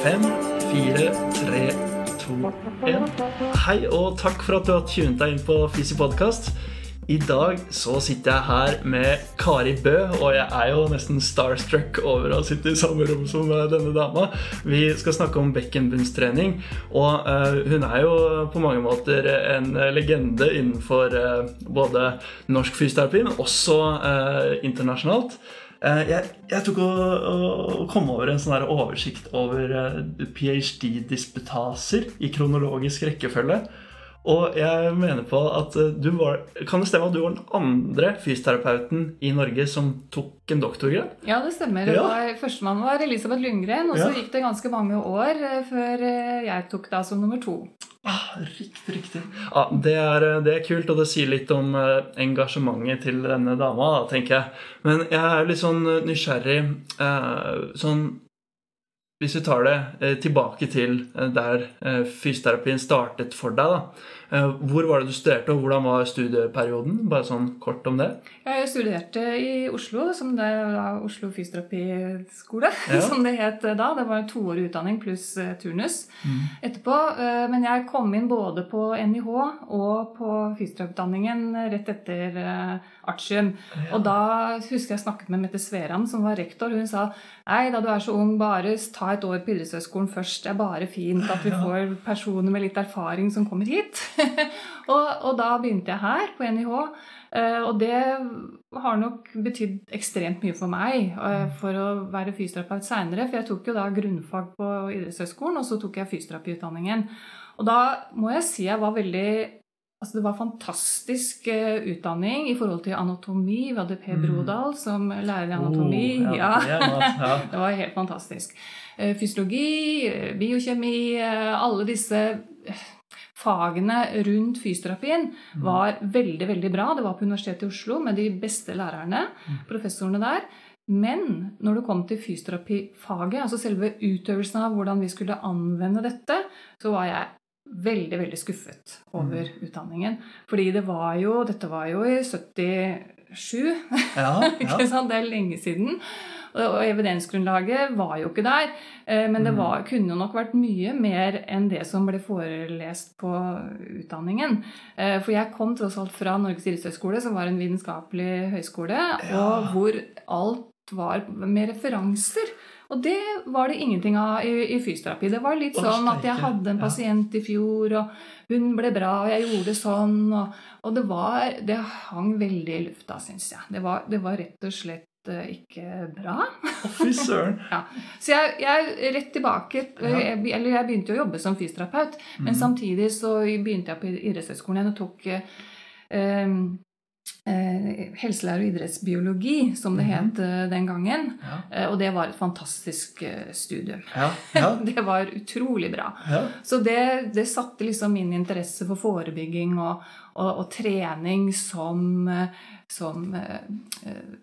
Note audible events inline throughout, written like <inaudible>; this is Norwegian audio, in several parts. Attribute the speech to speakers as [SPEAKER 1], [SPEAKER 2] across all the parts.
[SPEAKER 1] Fem, fire, tre, to, én. Hei, og takk for at du har tunet deg inn på Fysi podkast. I dag så sitter jeg her med Kari Bø, og jeg er jo nesten starstruck over å sitte i samme rom som eh, denne dama. Vi skal snakke om bekkenbunnstrening, og eh, hun er jo på mange måter en legende innenfor eh, både norsk fysioterapi, men også internasjonalt. Eh, jeg, jeg, tok og, og kom over en sånn oversikt over eh, ph.d.-disputaser i kronologisk rekkefølge. Og jeg mener på at eh, du var Kan det stemme at du var den andre fysioterapeuten i Norge som tok en doktorgrad?
[SPEAKER 2] Ja, det stemmer.
[SPEAKER 1] Ja.
[SPEAKER 2] Ja. Førstemann var Elisabeth Lundgren, og så
[SPEAKER 1] Ja.
[SPEAKER 2] gikk det ganske mange år eh, før eh, jeg tok da som nummer to.
[SPEAKER 1] Ah, riktig, riktig. Ja, det, er, det er kult, og det sier litt om engasjementet til denne dama, da, tenker jeg. Men jeg er litt sånn nysgjerrig sånn Hvis vi tar det eh, tilbake til eh, der eh, fysioterapien startet for deg, da. Eh, hvor var det du studerte, og hvordan var studieperioden? Bare sånn kort om det.
[SPEAKER 2] Jeg studerte i Oslo, som det da Oslo fysioterapiskole,
[SPEAKER 1] Ja. <laughs>
[SPEAKER 2] som det het da. Det var en toårig utdanning pluss eh, turnus
[SPEAKER 1] Mm.
[SPEAKER 2] etterpå. Eh, Men jeg kom inn både på NIH og på fysioterapeutdanningen rett etter artium. Ja. Og da husker jeg snakket med Mette Sveran, som var rektor. Hun sa nei, da du er så ung, bare ta et år på idrettshøyskolen først. Det er bare fint at vi får personer med litt erfaring som kommer hit. <laughs> <laughs> og, og da begynte jeg her på NIH. Eh, og det har nok betydd ekstremt mye for meg eh, for å være fysioterapeut seinere. For jeg tok jo da grunnfag på idrettshøyskolen, og så tok jeg fysioterapiutdanningen. Og da må jeg si jeg var veldig Altså Det var fantastisk eh, utdanning i forhold til anatomi. Vi hadde Per
[SPEAKER 1] Mm.
[SPEAKER 2] Brodal som lærer i anatomi.
[SPEAKER 1] Oh,
[SPEAKER 2] ja.
[SPEAKER 1] det ja. <laughs>
[SPEAKER 2] Det var helt fantastisk. Fysiologi, biokjemi, alle disse fagene rundt fysioterapien var veldig, veldig bra. Det var på Universitetet i Oslo med de beste lærerne, professorene der. Men når det kom til fysioterapifaget, altså selve utøvelsen av hvordan vi skulle anvende dette, så var jeg veldig, veldig skuffet over utdanningen. Fordi det var jo Dette var jo i 77.
[SPEAKER 1] Ja, <laughs> ja.
[SPEAKER 2] Det er lenge siden. Og evidensgrunnlaget var jo ikke der. Eh, Men det var, kunne nok vært mye mer enn det som ble forelest på utdanningen. Eh, For jeg kom tross alt fra Norges idrettshøgskole, som var en vitenskapelig høyskole, og hvor alt var med referanser. Og det var det ingenting av i, i fysioterapi. Det var litt sånn at jeg hadde en pasient i fjor, og hun ble bra, og jeg gjorde sånn. Og, og det var Det hang veldig i lufta, syns jeg. Det var, det var rett og slett ikke bra.
[SPEAKER 1] Fy søren. <laughs>
[SPEAKER 2] Ja. Så jeg, jeg rett tilbake jeg, Eller jeg begynte å jobbe som fysioterapeut, men samtidig så begynte jeg på idrettshøyskolen igjen og tok eh, eh, helselærer og idrettsbiologi, som det het eh, den gangen.
[SPEAKER 1] Ja,
[SPEAKER 2] Eh, og det var et fantastisk eh, studium.
[SPEAKER 1] ja, ja. <laughs>
[SPEAKER 2] Det var utrolig bra.
[SPEAKER 1] ja.
[SPEAKER 2] Så det, det satte liksom min interesse for forebygging og, og, og trening som, eh, som eh, eh,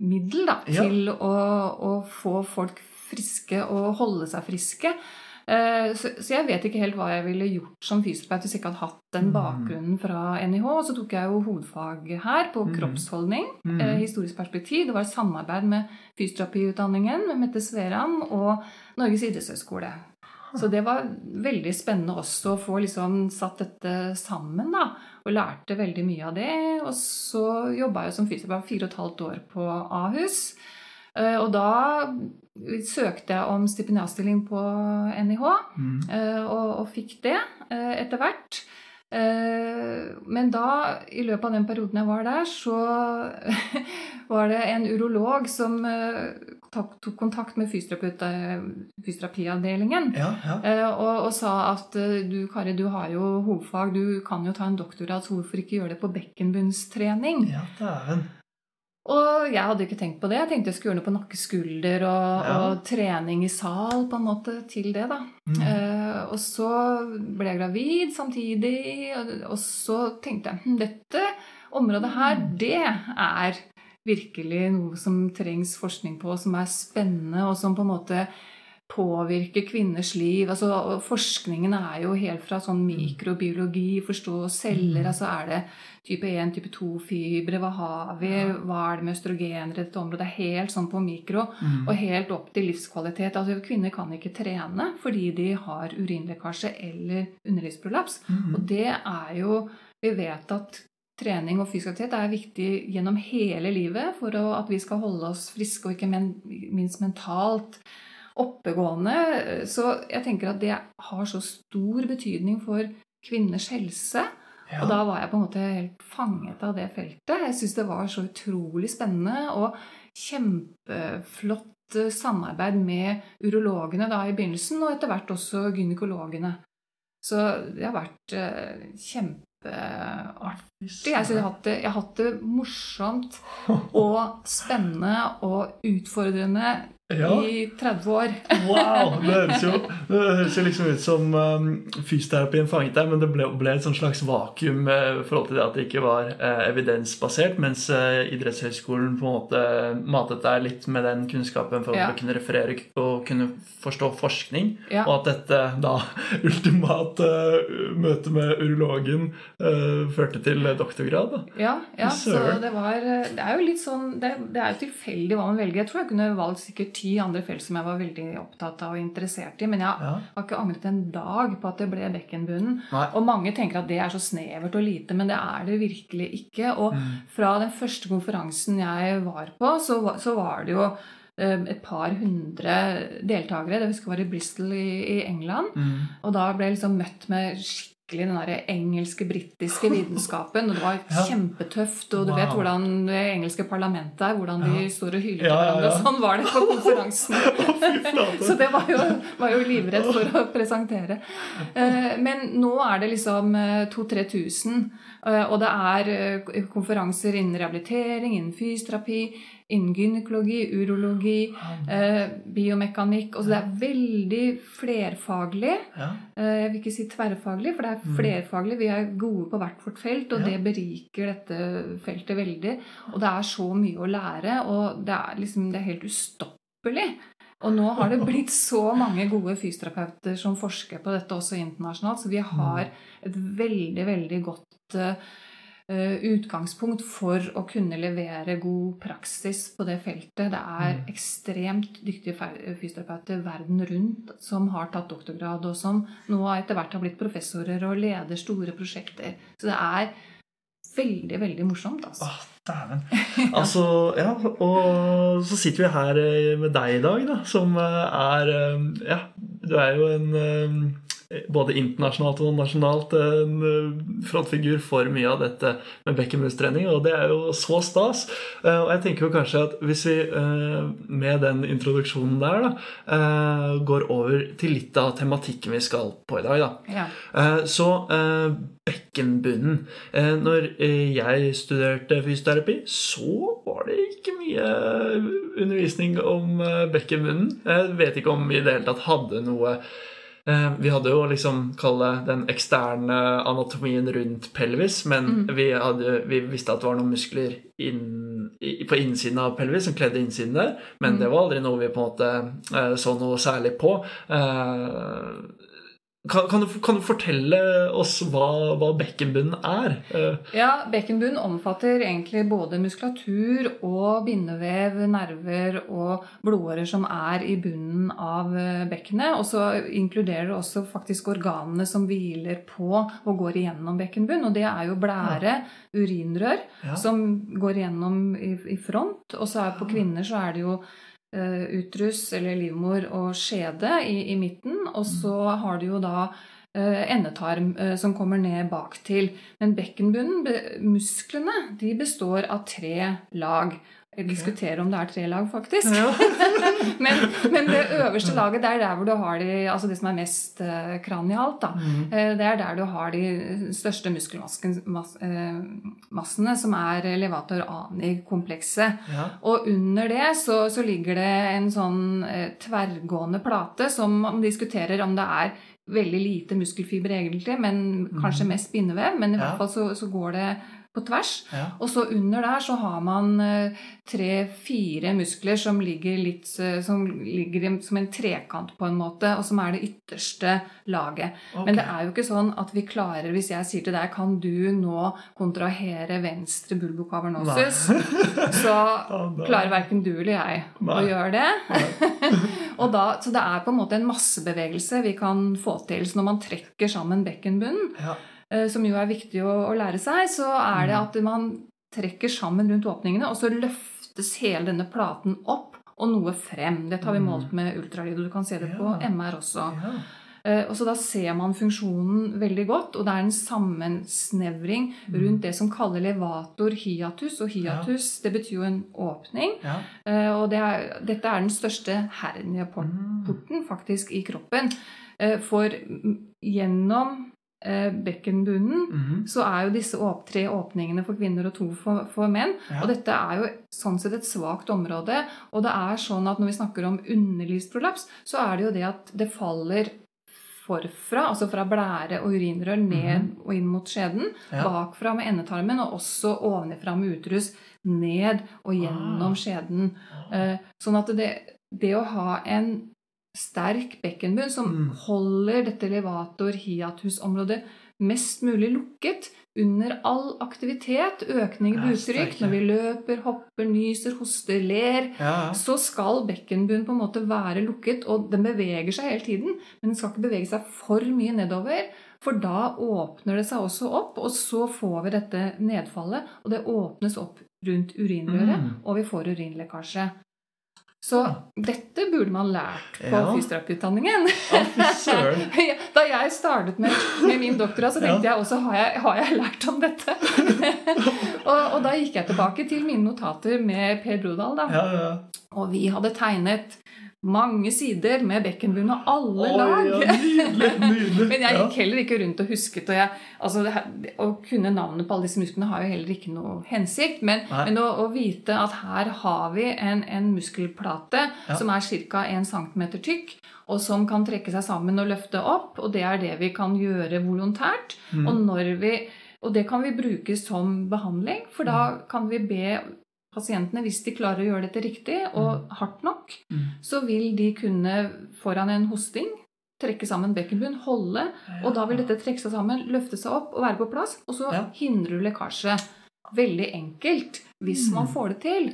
[SPEAKER 2] middel da,
[SPEAKER 1] Ja.
[SPEAKER 2] til å, å få folk friske og holde seg friske. Eh, Så, så jeg vet ikke helt hva jeg ville gjort som fysioterapeut hvis jeg ikke hadde hatt den
[SPEAKER 1] Mm.
[SPEAKER 2] bakgrunnen fra NIH. Og så tok jeg jo hovedfag her på
[SPEAKER 1] Mm.
[SPEAKER 2] kroppsholdning,
[SPEAKER 1] Mm.
[SPEAKER 2] eh, historisk perspektiv. Det var et samarbeid med fysioterapiutdanningen med Mette Sveran og Norges idrettshøgskole. Så det var veldig spennende også å få liksom satt dette sammen, da. Og lærte veldig mye av det. Og så jobba jeg som fysioterapeut fire og et halvt år på Ahus. Eh, Og da søkte jeg om stipendiatstilling på NIH,
[SPEAKER 1] Mm.
[SPEAKER 2] eh, og, og fikk det eh, etter hvert. Men da, i løpet av den perioden jeg var der, så <laughs> var det en urolog som tok tok kontakt med eh, fysioterapiavdelingen.
[SPEAKER 1] Ja, ja.
[SPEAKER 2] Eh, Og, og sa at eh, du Kari, du har jo hovedfag, du kan jo ta en doktorgrad, så hvorfor ikke gjøre det på bekkenbunnstrening?
[SPEAKER 1] Ja, dæven.
[SPEAKER 2] Og jeg hadde ikke tenkt på det. Jeg tenkte jeg skulle gjøre noe på nakke-skulder og,
[SPEAKER 1] Ja.
[SPEAKER 2] og trening i sal på en måte til det. da.
[SPEAKER 1] Mm.
[SPEAKER 2] Eh, og så ble jeg gravid samtidig, og, og så tenkte jeg hm, dette området her,
[SPEAKER 1] Mm.
[SPEAKER 2] det er virkelig noe som trengs forskning på, som er spennende, og som på en måte påvirker kvinners liv. Altså, forskningen er jo helt fra sånn mikrobiologi, forstå celler,
[SPEAKER 1] Mm.
[SPEAKER 2] altså er det type 1, type 2-fibre, hva har vi, hva er det med østrogener i dette området? Det er helt sånn på mikro,
[SPEAKER 1] Mm.
[SPEAKER 2] og helt opp til livskvalitet. Altså Kvinner kan ikke trene fordi de har urinlekkasje eller underlivsprolaps.
[SPEAKER 1] Mm.
[SPEAKER 2] Og det er jo Vi vet at trening og fysisk aktivitet er viktig gjennom hele livet for at vi skal holde oss friske, og ikke minst mentalt oppegående. Så jeg tenker at det har så stor betydning for kvinners helse.
[SPEAKER 1] Ja.
[SPEAKER 2] Og da var jeg på en måte helt fanget av det feltet. Jeg syns det var så utrolig spennende og kjempeflott samarbeid med urologene da i begynnelsen, og etter hvert også gynekologene. Så det har vært eh, kjempeartig. Jeg, har hatt det, jeg har hatt det morsomt <laughs> og spennende og utfordrende
[SPEAKER 1] Ja.
[SPEAKER 2] i 30 år.
[SPEAKER 1] Wow! Det høres jo, det høres jo liksom ut som um, fysioterapien fanget deg, men det ble, ble et slags vakuum i i forhold til det at det ikke var uh, evidensbasert, mens uh, idrettshøyskolen på en måte matet deg litt med den kunnskapen for
[SPEAKER 2] Ja.
[SPEAKER 1] å kunne referere og kunne forstå forskning,
[SPEAKER 2] Ja.
[SPEAKER 1] og at dette da <laughs> ultimate uh, møte med urologen eh, førte til doktorgrad. da.
[SPEAKER 2] Ja, ja så det var Det er jo litt sånn Det, det er jo tilfeldig hva man velger. Jeg tror jeg kunne valgt sikkert ti andre felt som jeg var veldig opptatt av og interessert i, men jeg
[SPEAKER 1] Ja.
[SPEAKER 2] har ikke angret en dag på at det ble bekkenbunnen.
[SPEAKER 1] Nei.
[SPEAKER 2] Og mange tenker at det er så snevert og lite, men det er det virkelig ikke. Og
[SPEAKER 1] Mm.
[SPEAKER 2] fra den første konferansen jeg var på, så, så var det jo eh, et par hundre deltakere. Det husker jeg var i Bristol i, i England.
[SPEAKER 1] Mm.
[SPEAKER 2] Og da ble jeg liksom møtt med skikkelig den der engelske, britiske vitenskapen. Og det var
[SPEAKER 1] Ja.
[SPEAKER 2] kjempetøft. Og du vet hvordan det engelske parlamentet er. Hvordan de
[SPEAKER 1] Ja.
[SPEAKER 2] står og hyler til
[SPEAKER 1] Ja,
[SPEAKER 2] hverandre. Sånn var det på <laughs> konferansen. Så det var jo, var jo livredd for å presentere. Eh, Men nå er det liksom 2000-3000. Og det er eh, konferanser innen rehabilitering, innen fysioterapi, innen gynekologi, urologi, eh, biomekanikk. Og så det er veldig flerfaglig.
[SPEAKER 1] Ja.
[SPEAKER 2] Eh, Jeg vil ikke si tverrfaglig, for det er flerfaglig. Vi er gode på hvert vårt felt, og
[SPEAKER 1] Ja.
[SPEAKER 2] det beriker dette feltet veldig. Og det er så mye å lære, og det er liksom det er helt ustoppelig. Og nå har det blitt <laughs> så mange gode fysioterapeuter som forsker på dette også internasjonalt, så vi har et veldig, veldig godt eh, utgangspunkt for å kunne levere god praksis på det feltet. Det er ekstremt dyktige fysioterapeuter verden rundt som har tatt doktorgrad, og som nå etter hvert har blitt professorer og leder store prosjekter. Så det er veldig, veldig morsomt. Altså.
[SPEAKER 1] Åh, dæven. <laughs> Altså, ja, og så sitter vi her eh, med deg i dag, da, som eh, er eh, Ja, du er jo en eh, både internasjonalt og nasjonalt en eh, frontfigur for mye av dette med bekkenbunnstrening, og det er jo så stas. Eh, Og jeg tenker jo kanskje at hvis vi eh, med den introduksjonen der da, eh, går over til litt av tematikken vi skal på i dag, da.
[SPEAKER 2] Ja.
[SPEAKER 1] Eh, Så eh, bekkenbunnen. Eh, Når eh, jeg studerte fysioterapi, så var det ikke mye undervisning om eh, bekkenbunnen. Jeg vet ikke om vi i det hele tatt hadde noe eh, Vi hadde jo liksom kalle den eksterne anatomien rundt pelvis, men vi, hadde, vi visste at det var noen muskler inn, på innsiden av pelvis som kledde innsiden der, men det var aldri noe vi på en måte eh, så noe særlig på. Kan, kan, du, kan du fortelle oss hva, hva bekkenbunnen er? Eh,
[SPEAKER 2] Ja, bekkenbunn omfatter egentlig både muskulatur og bindevev, nerver og blodårer som er i bunnen av eh, bekkenet. Og så inkluderer det også faktisk organene som hviler på og går igjennom bekkenbunn. Og det er jo blære, urinrør,
[SPEAKER 1] Ja.
[SPEAKER 2] som går igjennom i, i front. Og så er på kvinner så er det jo utrus eller livmor og skjede i, i midten. Og så har du jo da eh, endetarm eh, som kommer ned baktil. Men bekkenbunnen, be, musklene, de består av tre lag. Jeg diskuterer om det er tre lag, faktisk.
[SPEAKER 1] Ja. <laughs>
[SPEAKER 2] men, men det øverste laget, det er der hvor du har de, altså det som er mest uh, kranialt. da.
[SPEAKER 1] Mm.
[SPEAKER 2] Eh, Det er der du har de største muskelmassene, som er levator ani-komplekset.
[SPEAKER 1] Ja.
[SPEAKER 2] Og under det så, så ligger det en sånn eh, tverrgående plate som man diskuterer om det er veldig lite muskelfiber egentlig, men kanskje mest bindevev. Men i
[SPEAKER 1] Mhm. Ja.
[SPEAKER 2] hvert fall så, så går det på tvers.
[SPEAKER 1] Ja.
[SPEAKER 2] Og så under der så har man eh, tre-fire muskler som ligger litt eh, Som ligger som en trekant på en måte, og som er det ytterste laget.
[SPEAKER 1] Okay.
[SPEAKER 2] Men det er jo ikke sånn at vi klarer Hvis jeg sier til deg Kan du nå kontrahere venstre bulbo cavernosus? <laughs>
[SPEAKER 1] så
[SPEAKER 2] klarer verken du eller jeg å gjøre det. <laughs> da, så det er på en måte en massebevegelse vi kan få til. Så når man trekker sammen bekkenbunnen,
[SPEAKER 1] Ja.
[SPEAKER 2] Eh, som jo er viktig å, å lære seg, så er
[SPEAKER 1] Mm.
[SPEAKER 2] det at man trekker sammen rundt åpningene, og så løftes hele denne platen opp og noe frem. Dette har vi målt med ultralyd, og du kan se det på
[SPEAKER 1] Mm. Ja.
[SPEAKER 2] MR også.
[SPEAKER 1] Ja.
[SPEAKER 2] Eh, Og så Da ser man funksjonen veldig godt, og det er en sammensnevring
[SPEAKER 1] Mm.
[SPEAKER 2] rundt det som kaller levator hiatus. Og hiatus det betyr jo en åpning.
[SPEAKER 1] Ja.
[SPEAKER 2] Eh, Og det er, dette er den største
[SPEAKER 1] Mm.
[SPEAKER 2] hernieporten faktisk i kroppen. For mm, gjennom eh, bekkenbunnen
[SPEAKER 1] -hmm.
[SPEAKER 2] så er jo disse tre åpningene for kvinner og to for, for menn.
[SPEAKER 1] Ja.
[SPEAKER 2] Og dette er jo sånn sett et svakt område. Og det er sånn at når vi snakker om underlivsprolaps, så er det jo det at det faller forfra, altså fra blære og urinrør ned og inn mot skjeden.
[SPEAKER 1] Ja.
[SPEAKER 2] Bakfra med endetarmen, og også ovenfra med utrus ned og gjennom
[SPEAKER 1] Ah.
[SPEAKER 2] skjeden. Eh, Sånn at det, det å ha en sterk bekkenbunn som
[SPEAKER 1] Mm.
[SPEAKER 2] holder dette levator hiatus-området mest mulig lukket under all aktivitet, økning i
[SPEAKER 1] buktrykk,
[SPEAKER 2] når vi løper, hopper, nyser, hoster, ler,
[SPEAKER 1] Ja.
[SPEAKER 2] så skal bekkenbunnen på en måte være lukket, og den beveger seg hele tiden, men den skal ikke bevege seg for mye nedover, for da åpner det seg også opp, og så får vi dette nedfallet, og det åpnes opp rundt urinrøret,
[SPEAKER 1] Mm.
[SPEAKER 2] og vi får urinlekkasje. Så dette burde man lært på
[SPEAKER 1] Ja.
[SPEAKER 2] fysioterapiutdanningen. <laughs> Ja, Da jeg startet med, med min doktorgrad, så tenkte jeg også har jeg, har jeg lært om dette? <laughs> og, og da gikk jeg tilbake til mine notater med Per Brodal. da.
[SPEAKER 1] Ja, ja.
[SPEAKER 2] Og vi hadde tegnet mange sider med bekkenbunn og alle
[SPEAKER 1] Oi,
[SPEAKER 2] lag.
[SPEAKER 1] ja, nydelig, nydelig. <laughs>
[SPEAKER 2] Men jeg gikk heller ikke rundt og husket. Og jeg, altså her, å kunne navnet på alle disse musklene har jo heller ikke noe hensikt. Men, men å, å vite at her har vi en, en muskelplate
[SPEAKER 1] Ja.
[SPEAKER 2] som er ca. 1 cm tykk, og som kan trekke seg sammen og løfte opp. Og det er det vi kan gjøre volontært.
[SPEAKER 1] Mm.
[SPEAKER 2] Og, vi, og det kan vi bruke som behandling, for da
[SPEAKER 1] Mm.
[SPEAKER 2] kan vi be pasientene, hvis de klarer å gjøre dette riktig og hardt nok,
[SPEAKER 1] Mm.
[SPEAKER 2] så vil de kunne foran en hosting trekke sammen bekkenbunn, holde, og da vil dette trekke seg sammen, løfte seg opp og være på plass, og så hindrer du lekkasje. Veldig enkelt hvis man får det til.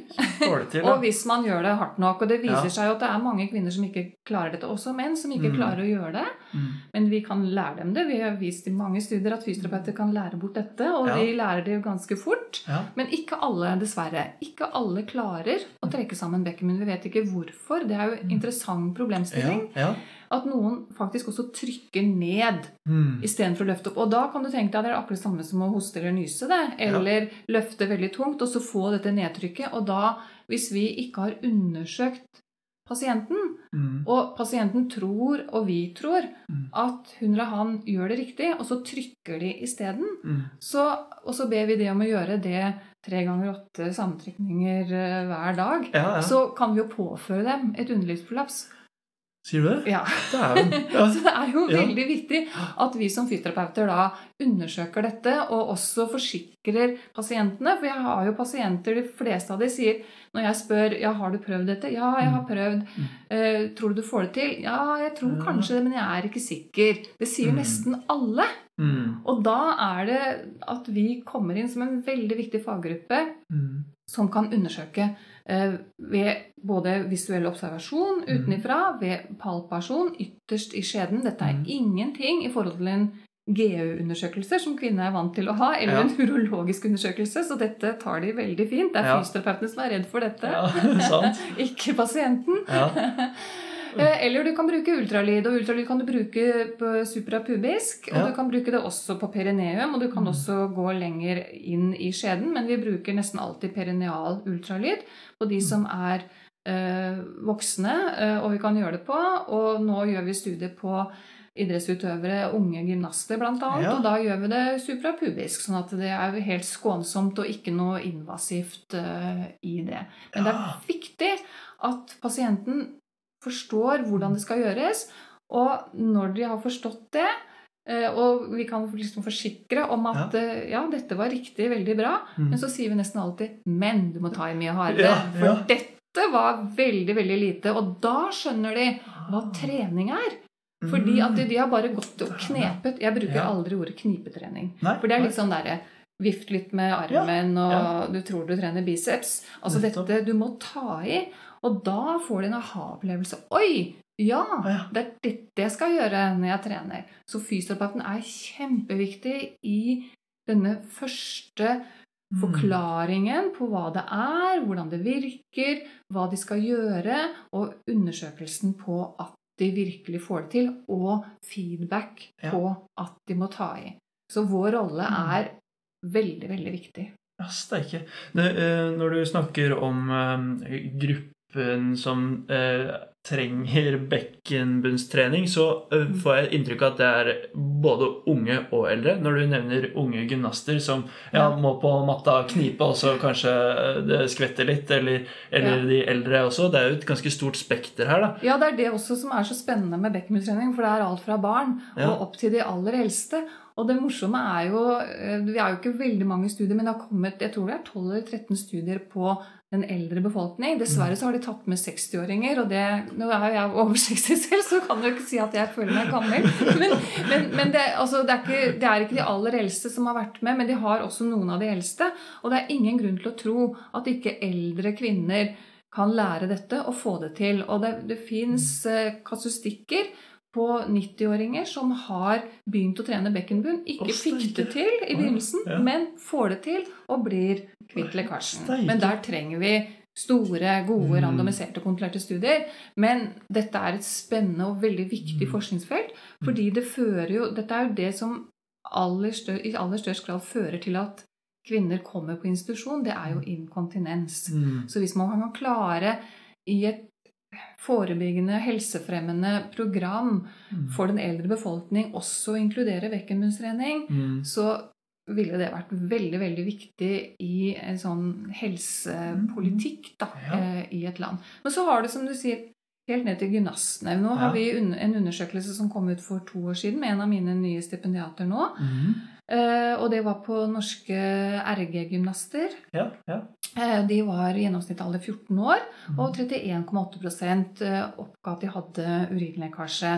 [SPEAKER 1] Får det til, <laughs>
[SPEAKER 2] Og hvis man gjør det hardt nok. Og det viser
[SPEAKER 1] Ja.
[SPEAKER 2] seg jo at det er mange kvinner som ikke klarer dette, også menn som ikke
[SPEAKER 1] Mm.
[SPEAKER 2] klarer å gjøre det.
[SPEAKER 1] Mm.
[SPEAKER 2] Men vi kan lære dem det. Vi har vist i mange studier at fysioterapeuter kan lære bort dette, og
[SPEAKER 1] Ja.
[SPEAKER 2] de lærer det jo ganske fort.
[SPEAKER 1] Ja.
[SPEAKER 2] Men ikke alle, dessverre. Ikke alle klarer å trekke sammen bekkenmunn. Vi vet ikke hvorfor. Det er jo en interessant problemstilling. At noen faktisk også trykker ned
[SPEAKER 1] Mm.
[SPEAKER 2] istedenfor å løfte opp. Og da kan du tenke deg at det er akkurat samme som å hoste eller nyse. det, Eller løfte veldig tungt, og så få dette nedtrykket. Og da, hvis vi ikke har undersøkt pasienten,
[SPEAKER 1] Mm.
[SPEAKER 2] og pasienten tror, og vi tror,
[SPEAKER 1] Mm.
[SPEAKER 2] at hun eller han gjør det riktig, og så trykker de isteden,
[SPEAKER 1] Mm.
[SPEAKER 2] så, og så ber vi de om å gjøre det tre ganger åtte sammentrekninger eh, hver dag,
[SPEAKER 1] Ja, ja.
[SPEAKER 2] så kan vi jo påføre dem et underlivsprolaps.
[SPEAKER 1] Sier du det?
[SPEAKER 2] Ja.
[SPEAKER 1] Dæven. <laughs> Ja.
[SPEAKER 2] Så det er jo veldig viktig at vi som fysioterapeuter da undersøker dette, og også forsikrer pasientene. For jeg har jo pasienter, de fleste av de sier når jeg spør ja, har du prøvd dette, ja, jeg har prøvd.
[SPEAKER 1] Mm.
[SPEAKER 2] Eh, tror du du får det til? Ja, jeg tror kanskje det, men jeg er ikke sikker. Det sier
[SPEAKER 1] Mm.
[SPEAKER 2] nesten alle.
[SPEAKER 1] Mm.
[SPEAKER 2] Og da er det at vi kommer inn som en veldig viktig faggruppe
[SPEAKER 1] Mm.
[SPEAKER 2] som kan undersøke ved både visuell observasjon
[SPEAKER 1] Mm.
[SPEAKER 2] utenifra, ved palpasjon ytterst i skjeden. Dette er
[SPEAKER 1] Mm.
[SPEAKER 2] ingenting i forhold til en GU-undersøkelse, som kvinner er vant til å ha, eller
[SPEAKER 1] Ja.
[SPEAKER 2] en urologisk undersøkelse, så dette tar de veldig fint. Det er
[SPEAKER 1] Ja.
[SPEAKER 2] fysioterapeutene som er redd for dette,
[SPEAKER 1] Ja, <laughs> sant. <laughs>
[SPEAKER 2] ikke pasienten. <laughs>
[SPEAKER 1] Ja.
[SPEAKER 2] Eh, Eller du kan bruke ultralyd. Og ultralyd kan du bruke på suprapubisk. Og
[SPEAKER 1] Ja.
[SPEAKER 2] du kan bruke det også på perineum, og du kan også gå lenger inn i skjeden. Men vi bruker nesten alltid perineal ultralyd på de som er eh, voksne, eh, og vi kan gjøre det på. Og nå gjør vi studier på idrettsutøvere, unge gymnaster bl.a.
[SPEAKER 1] Ja.
[SPEAKER 2] Og da gjør vi det suprapubisk, sånn at det er helt skånsomt og ikke noe invasivt uh, i det. Men det er viktig at pasienten forstår hvordan det skal gjøres, og når de har forstått det eh, og vi kan liksom forsikre om at ja. ja, dette var riktig, veldig bra,
[SPEAKER 1] Mm.
[SPEAKER 2] men så sier vi nesten alltid 'men du må ta i mye hardere'.
[SPEAKER 1] Ja,
[SPEAKER 2] For
[SPEAKER 1] ja.
[SPEAKER 2] dette var veldig, veldig lite. Og da skjønner de hva trening er. Fordi at de, de har bare gått og knepet. Jeg bruker
[SPEAKER 1] Mm.
[SPEAKER 2] Aldri ordet knipetrening.
[SPEAKER 1] Nei,
[SPEAKER 2] For det er litt sånn derre Vift litt med armen, og du tror du trener biceps. Altså dette du må ta i. Og da får de en aha-opplevelse. Oi! Ja, det er dette jeg skal gjøre når jeg trener. Så fysioterapeuten er kjempeviktig i denne første
[SPEAKER 1] Mm.
[SPEAKER 2] forklaringen på hva det er, hvordan det virker, hva de skal gjøre, og undersøkelsen på at de virkelig får det til, og feedback på at de må ta i. Så vår rolle
[SPEAKER 1] Mm.
[SPEAKER 2] er veldig, veldig viktig.
[SPEAKER 1] Ja, steike. Eh, Når du snakker om eh, gruppen som eh, trenger bekkenbunnstrening, så eh,
[SPEAKER 2] Mm.
[SPEAKER 1] får jeg inntrykk av at det er både unge og eldre. Når du nevner unge gymnaster som ja, må på matta knipe, og så kanskje eh, det skvetter litt, eller, eller
[SPEAKER 2] Ja.
[SPEAKER 1] de eldre også. Det er jo et ganske stort spekter her, da.
[SPEAKER 2] Ja, det er det også som er så spennende med bekkenbunnstrening, for det er alt fra barn
[SPEAKER 1] Ja.
[SPEAKER 2] og opp til de aller eldste. Og det morsomme er jo eh, Vi er jo ikke veldig mange studier, men det har kommet jeg tror det er 12 eller 13 studier på den eldre befolkning. Dessverre så har de tatt med 60-åringer, og det, nå er jo jeg over <laughs> 60 selv, så kan du ikke si at jeg føler meg gammel. Men, men, men det, altså, det, er ikke, det er ikke de aller eldste som har vært med, men de har også noen av de eldste. Og det er ingen grunn til å tro at ikke eldre kvinner kan lære dette og få det til. Og det, det fins eh, kasustikker på 90-åringer som har begynt å trene bekkenbunn. Ikke fikk det til i begynnelsen,
[SPEAKER 1] Ja.
[SPEAKER 2] men får det til og blir kvitt lekkasjen. Men der trenger vi store, gode,
[SPEAKER 1] Mm.
[SPEAKER 2] randomiserte, kontrollerte studier. Men dette er et spennende og veldig viktig
[SPEAKER 1] Mm.
[SPEAKER 2] forskningsfelt. Fordi det fører jo Dette er jo det som aller stør, i aller størst grad fører til at kvinner kommer på institusjon. Det er jo inkontinens.
[SPEAKER 1] Mm.
[SPEAKER 2] Så hvis man kan klare i et forebyggende, helsefremmende program for den eldre befolkning også inkludere bekkenbunnstrening,
[SPEAKER 1] Mm.
[SPEAKER 2] så ville det vært veldig veldig viktig i en sånn helsepolitikk da,
[SPEAKER 1] Ja.
[SPEAKER 2] eh, i et land. Men så har det, som du sier, helt ned til gymnastene. Nå har vi en undersøkelse som kom ut for to år siden med en av mine nye stipendiater nå.
[SPEAKER 1] Mm.
[SPEAKER 2] Eh, og det var på norske RG-gymnaster.
[SPEAKER 1] Ja, ja.
[SPEAKER 2] Eh, De var i gjennomsnitt alder 14 år,
[SPEAKER 1] Mm.
[SPEAKER 2] og 31,8 eh, oppga at de hadde urinlekkasje.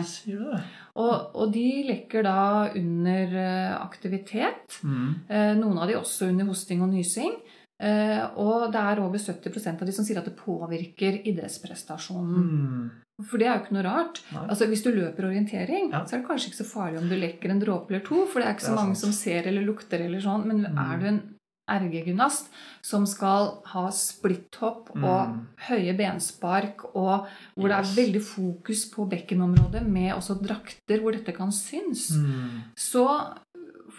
[SPEAKER 2] Og, og de lekker da under aktivitet.
[SPEAKER 1] Mm.
[SPEAKER 2] Noen av de også under hosting og nysing. Eh, Og det er over 70% av de som sier at det påvirker idrettsprestasjonen.
[SPEAKER 1] Mm.
[SPEAKER 2] For det er jo ikke noe rart. Altså Hvis du løper orientering,
[SPEAKER 1] Ja.
[SPEAKER 2] så er det kanskje ikke så farlig om du lekker en dråpe eller to, for det er ikke så
[SPEAKER 1] er
[SPEAKER 2] mange
[SPEAKER 1] sant.
[SPEAKER 2] som ser eller lukter eller sånn. Men
[SPEAKER 1] Mm.
[SPEAKER 2] er du en RG-gymnast som skal ha splitthopp og
[SPEAKER 1] Mm.
[SPEAKER 2] høye benspark, og hvor det er veldig fokus på bekkenområdet med også drakter hvor dette kan synes,
[SPEAKER 1] Mm.
[SPEAKER 2] så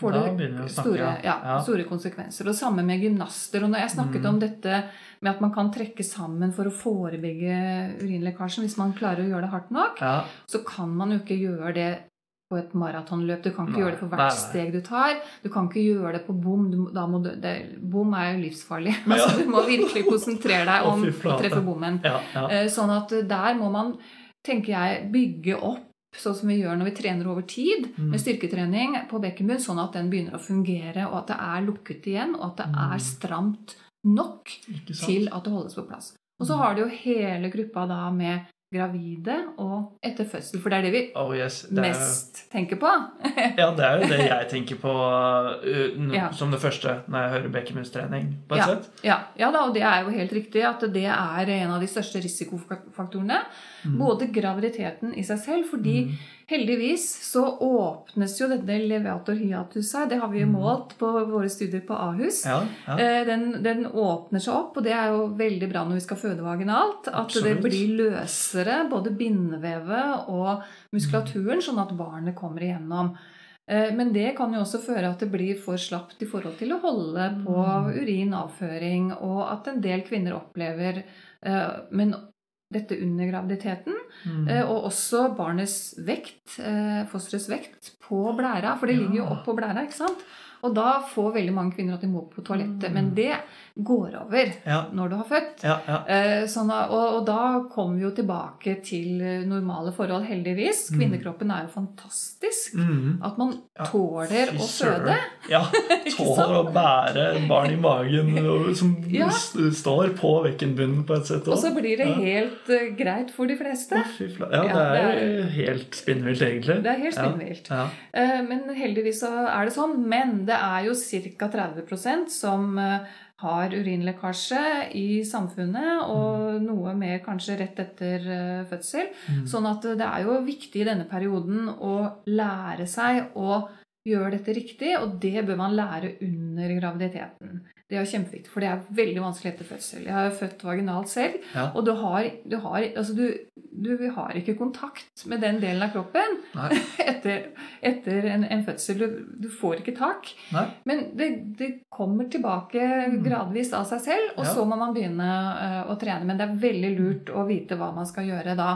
[SPEAKER 2] får
[SPEAKER 1] snakke,
[SPEAKER 2] store,
[SPEAKER 1] ja.
[SPEAKER 2] store konsekvenser. Og samme med gymnaster. Og når jeg snakket
[SPEAKER 1] Mm.
[SPEAKER 2] om dette med at man kan trekke sammen for å forebygge urinlekkasjen hvis man klarer å gjøre det hardt nok, så kan man jo ikke gjøre det på et maratonløp. Du kan ikke
[SPEAKER 1] Nei,
[SPEAKER 2] gjøre det for hvert
[SPEAKER 1] nei.
[SPEAKER 2] steg du tar. Du kan ikke gjøre det på bom. Du, du, bom er jo livsfarlig.
[SPEAKER 1] Ja. <laughs>
[SPEAKER 2] Altså, du må virkelig konsentrere deg om å treffe bommen.
[SPEAKER 1] Ja, ja.
[SPEAKER 2] Eh, Sånn at der må man, tenker jeg, bygge opp sånn som vi gjør når vi trener over tid,
[SPEAKER 1] Mm.
[SPEAKER 2] med styrketrening på bekkenbunn, sånn at den begynner å fungere, og at det er lukket igjen, og at det
[SPEAKER 1] Mm.
[SPEAKER 2] er stramt nok til at det holdes på plass. Og så har du jo hele gruppa da med gravide og etter fødsel, for det er det vi
[SPEAKER 1] Oh yes. Det er,
[SPEAKER 2] mest tenker på. <laughs>
[SPEAKER 1] ja, det er jo det jeg tenker på uh, som det første når jeg hører bekkenbunnstrening.
[SPEAKER 2] Ja. Ja, ja da, og det er jo helt riktig at det er en av de største risikofaktorene.
[SPEAKER 1] Mm.
[SPEAKER 2] Både graviditeten i seg selv, fordi
[SPEAKER 1] Mm.
[SPEAKER 2] Heldigvis så åpnes jo dette levator hiatus her. Det har vi jo målt på våre studier på Ahus.
[SPEAKER 1] Ja, ja.
[SPEAKER 2] Eh, Den, den åpner seg opp, og det er jo veldig bra når vi skal føde vaginalt. At
[SPEAKER 1] Absolutt.
[SPEAKER 2] det blir løsere, både bindevevet og muskulaturen, sånn at barnet kommer igjennom. Eh, Men det kan jo også føre at det blir for slapt i forhold til å holde på urinavføring, og at en del kvinner opplever eh, Men dette under graviditeten,
[SPEAKER 1] Mm.
[SPEAKER 2] eh, og også barnets vekt, eh, fosterets vekt, på blæra. For det ligger jo oppå blæra, ikke sant? Og da får veldig mange kvinner at de må på toalettet. Men det går over.
[SPEAKER 1] Ja,
[SPEAKER 2] når du har født.
[SPEAKER 1] ja, ja.
[SPEAKER 2] Eh, Sånn, og, og da kommer vi jo tilbake til normale forhold, heldigvis.
[SPEAKER 1] Mm.
[SPEAKER 2] Kvinnekroppen er jo fantastisk.
[SPEAKER 1] Mm.
[SPEAKER 2] At man tåler å føde.
[SPEAKER 1] Ja, <laughs> tåler å bære barn i magen som står på bekkenbunnen på et sett
[SPEAKER 2] Og så blir det helt uh, greit for de fleste.
[SPEAKER 1] Oh, Ja, det er
[SPEAKER 2] det
[SPEAKER 1] jo helt spinnvilt, egentlig.
[SPEAKER 2] Det er helt spinnvilt. Eh, Men heldigvis så er det sånn. Men det er jo ca. 30% som eh, har urinlekkasje i samfunnet, og noe mer kanskje rett etter eh, fødsel.
[SPEAKER 1] Mm.
[SPEAKER 2] Sånn at det er jo viktig i denne perioden å lære seg å gjøre dette riktig, og det bør man lære under graviditeten. Det er kjempeviktig, for det er veldig vanskelig etter fødsel. Jeg har født vaginalt selv,
[SPEAKER 1] Ja.
[SPEAKER 2] og du har, du, har, altså du, du har ikke kontakt med den delen av kroppen <laughs> etter, etter en, en fødsel. Du, du får ikke tak.
[SPEAKER 1] Nei.
[SPEAKER 2] Men det, det kommer tilbake gradvis av seg selv, og
[SPEAKER 1] Ja.
[SPEAKER 2] så må man begynne eh, å trene. Men det er veldig lurt å vite hva man skal gjøre da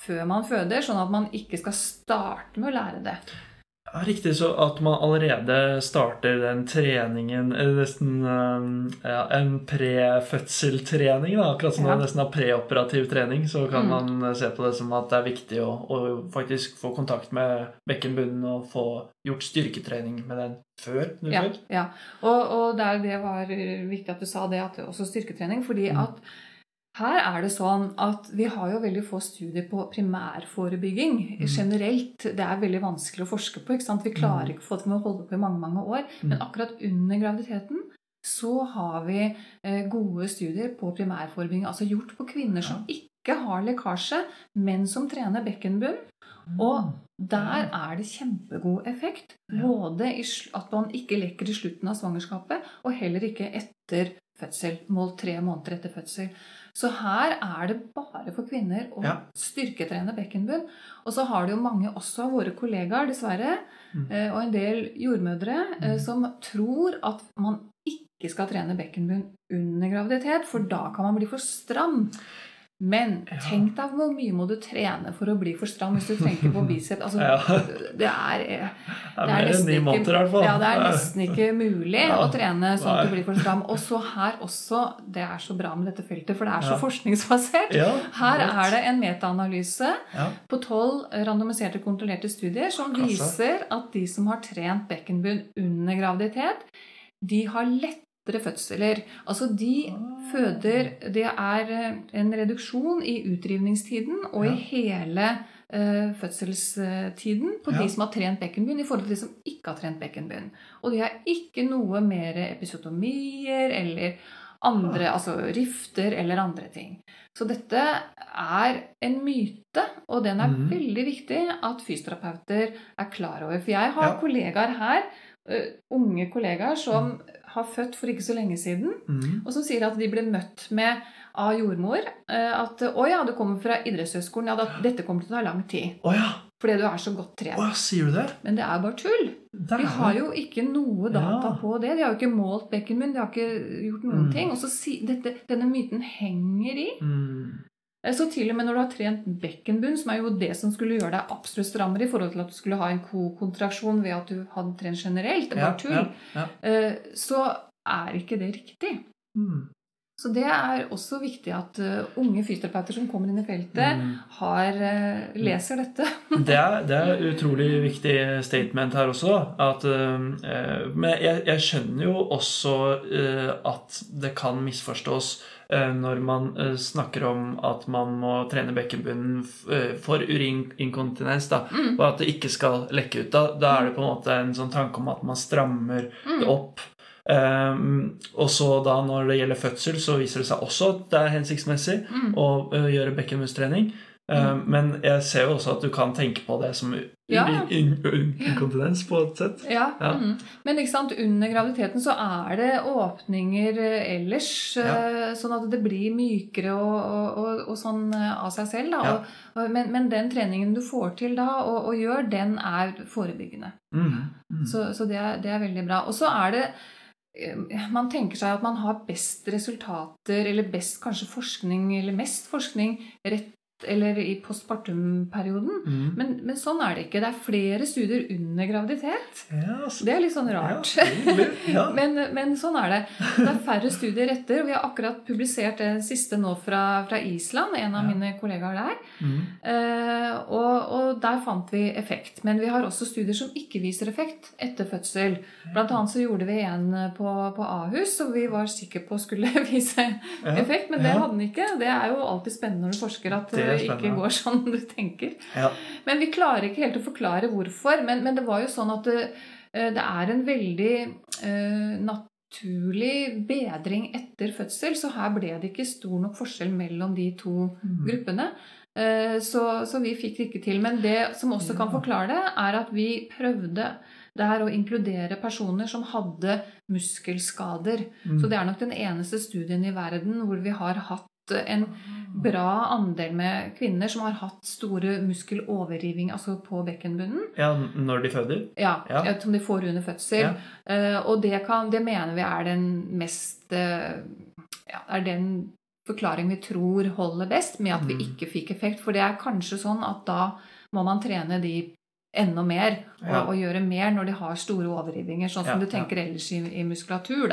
[SPEAKER 2] før man føder, sånn at man ikke skal starte med å lære det.
[SPEAKER 1] Ja, riktig, så at man allerede starter den treningen Nesten eh, ja, en prefødseltrening, da. Akkurat som
[SPEAKER 2] Ja.
[SPEAKER 1] man nesten har preoperativ trening, så kan
[SPEAKER 2] Mm.
[SPEAKER 1] man eh, se på det som at det er viktig å, å faktisk få kontakt med bekkenbunnen og få gjort styrketrening med den før
[SPEAKER 2] Ja, ja. Og, og der det var viktig at du sa det, at det er også styrketrening. fordi
[SPEAKER 1] Mm.
[SPEAKER 2] at her er det sånn at vi har jo veldig få studier på primærforebygging
[SPEAKER 1] Mm.
[SPEAKER 2] generelt. Det er veldig vanskelig å forske på. ikke sant? Vi klarer ikke å få til med å holde på i mange mange år. Men
[SPEAKER 1] Mm.
[SPEAKER 2] akkurat under graviditeten så har vi eh, gode studier på primærforebygging. Altså gjort på kvinner som ikke har lekkasje, men som trener bekkenbunn. Og der er det kjempegod effekt.
[SPEAKER 1] Ja.
[SPEAKER 2] Både at man ikke lekker i slutten av svangerskapet, og heller ikke etter fødsel. Mål tre måneder etter fødsel. Så her er det bare for kvinner å
[SPEAKER 1] Ja.
[SPEAKER 2] styrketrene bekkenbunn. Og så har det jo mange også av våre kollegaer, dessverre,
[SPEAKER 1] Mm.
[SPEAKER 2] eh, og en del jordmødre, eh,
[SPEAKER 1] Mm.
[SPEAKER 2] som tror at man ikke skal trene bekkenbunn under graviditet, for da kan man bli for stram. Men tenk deg hvor mye må du trene for å bli for stram hvis du tenker på <laughs> biceps. Altså,
[SPEAKER 1] Ja.
[SPEAKER 2] det er, eh,
[SPEAKER 1] Det er det er
[SPEAKER 2] nesten
[SPEAKER 1] måneder, i hvert fall.
[SPEAKER 2] Ja, det er nesten ikke mulig
[SPEAKER 1] Ja.
[SPEAKER 2] å trene sånn at du blir for stram. Og så her også, det er så bra med dette feltet, for det er så forskningsbasert. Her er det en metaanalyse på tolv randomiserte, kontrollerte studier som viser at de som har trent bekkenbunn under graviditet, de har lettere fødsler. Altså de
[SPEAKER 1] Ah.
[SPEAKER 2] føder Det er eh, en reduksjon i utdrivningstiden og
[SPEAKER 1] Ja.
[SPEAKER 2] i hele uh, fødselstiden på
[SPEAKER 1] Ja.
[SPEAKER 2] de som har trent bekkenbunn, i forhold til de som ikke har trent bekkenbunn. Og de har ikke noe mer episotomier eller andre, altså rifter eller andre ting. Så dette er en myte, og den er
[SPEAKER 1] mm.
[SPEAKER 2] veldig viktig at fysioterapeuter er klar over. For jeg har
[SPEAKER 1] Ja.
[SPEAKER 2] kollegaer her, unge kollegaer, som har født for ikke så lenge siden,
[SPEAKER 1] Mm.
[SPEAKER 2] og som sier at de ble møtt med av jordmor at 'Å ja, du kommer fra idrettshøyskolen. Ja, da, dette kommer til å ta lang tid.'
[SPEAKER 1] Å ja.
[SPEAKER 2] Fordi du er så godt trent.
[SPEAKER 1] ja, sier du det?
[SPEAKER 2] Men det er bare tull.
[SPEAKER 1] Der
[SPEAKER 2] De har jo ikke noe data
[SPEAKER 1] Ja.
[SPEAKER 2] på det. De har jo ikke målt bekkenmunn. de har ikke gjort noen
[SPEAKER 1] Mm.
[SPEAKER 2] ting. Og så si, dette, denne myten henger i.
[SPEAKER 1] Mm.
[SPEAKER 2] Eh, Så til og med når du har trent bekkenbunn, som er jo det som skulle gjøre deg absolutt strammere i forhold til at du skulle ha en kokontraksjon ved at du hadde trent generelt, det
[SPEAKER 1] Ja,
[SPEAKER 2] tull,
[SPEAKER 1] ja,
[SPEAKER 2] ja. så er ikke det riktig.
[SPEAKER 1] Mm.
[SPEAKER 2] Så det er også viktig at eh, unge fysioterapeuter som kommer inn i feltet,
[SPEAKER 1] Mm.
[SPEAKER 2] har, eh, leser dette. <laughs>
[SPEAKER 1] Det er, det er utrolig viktig statement her også. At, eh, men jeg, jeg skjønner jo også eh, at det kan misforstås eh, når man eh, snakker om at man må trene bekkenbunnen eh, for urininkontinens. Da,
[SPEAKER 2] Mm.
[SPEAKER 1] Og at det ikke skal lekke ut. Da, da er det på en måte en sånn tanke om at man strammer
[SPEAKER 2] Mm.
[SPEAKER 1] det opp. Um, og så da når det gjelder fødsel, så viser det seg også at det er hensiktsmessig
[SPEAKER 2] Mm.
[SPEAKER 1] å gjøre bekkenbunnstrening. Eh, Men jeg ser jo også at du kan tenke på det som
[SPEAKER 2] Ja, ja.
[SPEAKER 1] in- in- inkontinens på et sett.
[SPEAKER 2] Ja,
[SPEAKER 1] Ja.
[SPEAKER 2] Mm. Men ikke sant, under graviditeten så er det åpninger eh, ellers, Ja. sånn at det blir mykere og, og, og, sånn eh, av seg selv. Da. Og, men, men den treningen du får til da og, og gjør, den er forebyggende.
[SPEAKER 1] Mm. Mm.
[SPEAKER 2] Så, så det, er, det er veldig bra. Og så er det eh, Man tenker seg at man har best resultater, eller best kanskje forskning, eller mest forskning rett eller i postpartum-perioden.
[SPEAKER 1] Mm.
[SPEAKER 2] Men, men sånn er det ikke. Det er flere studier under graviditet.
[SPEAKER 1] Ja, så-
[SPEAKER 2] Det er litt sånn rart.
[SPEAKER 1] Ja, ja. <laughs>
[SPEAKER 2] men, men sånn er det. Det er færre studier etter. Vi har akkurat publisert det siste nå fra, fra Island, en av mine kollegaer der.
[SPEAKER 1] Mm.
[SPEAKER 2] Eh, og, og der fant vi effekt. Men vi har også studier som ikke viser effekt etter fødsel. Blant annet så gjorde vi en på, på Ahus, som vi var sikre på skulle <laughs> vise effekt, men det hadde den ikke. Det er jo alltid spennende når du forsker at
[SPEAKER 1] Det er
[SPEAKER 2] ikke går sånn du tenker.
[SPEAKER 1] Ja.
[SPEAKER 2] Men vi klarer ikke helt å forklare hvorfor. Men, men det var jo sånn at det, eh, det er en veldig uh, naturlig bedring etter fødsel, så her ble det ikke stor nok forskjell mellom de to
[SPEAKER 1] Mm.
[SPEAKER 2] gruppene. Eh, Så, så vi fikk det ikke til. Men det som også kan forklare det, er at vi prøvde der å inkludere personer som hadde muskelskader.
[SPEAKER 1] Mm.
[SPEAKER 2] Så det er nok den eneste studien i verden hvor vi har hatt en bra andel med kvinner som har hatt store muskeloverriving altså på bekkenbunnen.
[SPEAKER 1] ja, når de føder?
[SPEAKER 2] Ja,
[SPEAKER 1] Ja.
[SPEAKER 2] ja, Som de får under fødsel.
[SPEAKER 1] Ja.
[SPEAKER 2] Eh, og det, kan, det mener vi er den mest eh, ja, er den forklaring vi tror holder best, med at vi
[SPEAKER 1] Mm.
[SPEAKER 2] ikke fikk effekt. For det er kanskje sånn at da må man trene de enda mer,
[SPEAKER 1] Ja.
[SPEAKER 2] og gjøre mer når de har store overrivinger, sånn som
[SPEAKER 1] Ja,
[SPEAKER 2] du tenker ellers i, i muskulatur.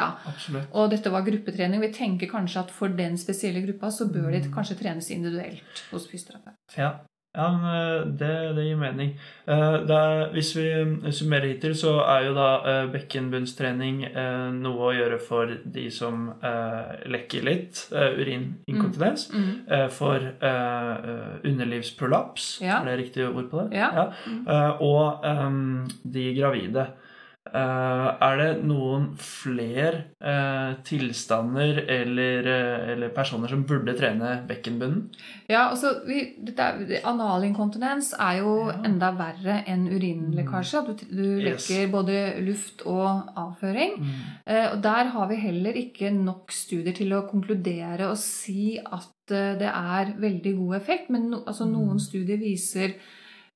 [SPEAKER 2] Og dette var gruppetrening. Vi tenker kanskje at for den spesielle gruppa så bør de
[SPEAKER 1] Mm.
[SPEAKER 2] kanskje trenes individuelt hos fysioterapeut.
[SPEAKER 1] Ja, ja men eh, det, det gir mening. Eh, er, hvis vi summerer hittil, så er jo da eh, bekkenbunnstrening eh, noe å gjøre for de som eh, lekker litt, eh, urininkontinens.
[SPEAKER 2] Mm.
[SPEAKER 1] Mm. For eh, eh, underlivsprolaps,
[SPEAKER 2] Ja.
[SPEAKER 1] er det riktig ord på det?
[SPEAKER 2] Ja. Mm.
[SPEAKER 1] Eh, Og eh, de gravide. Eh, er det noen flere eh, tilstander eller, eh, eller personer som burde trene bekkenbunnen?
[SPEAKER 2] Ja, altså, vi, er, Analinkontinens er jo
[SPEAKER 1] Ja.
[SPEAKER 2] enda verre enn urinlekkasje. At du, du
[SPEAKER 1] Yes.
[SPEAKER 2] lekker både luft og avføring. Mm. og Der har vi heller ikke nok studier til å konkludere og si at det er veldig god effekt. Men no, altså, noen
[SPEAKER 1] Mm.
[SPEAKER 2] studier viser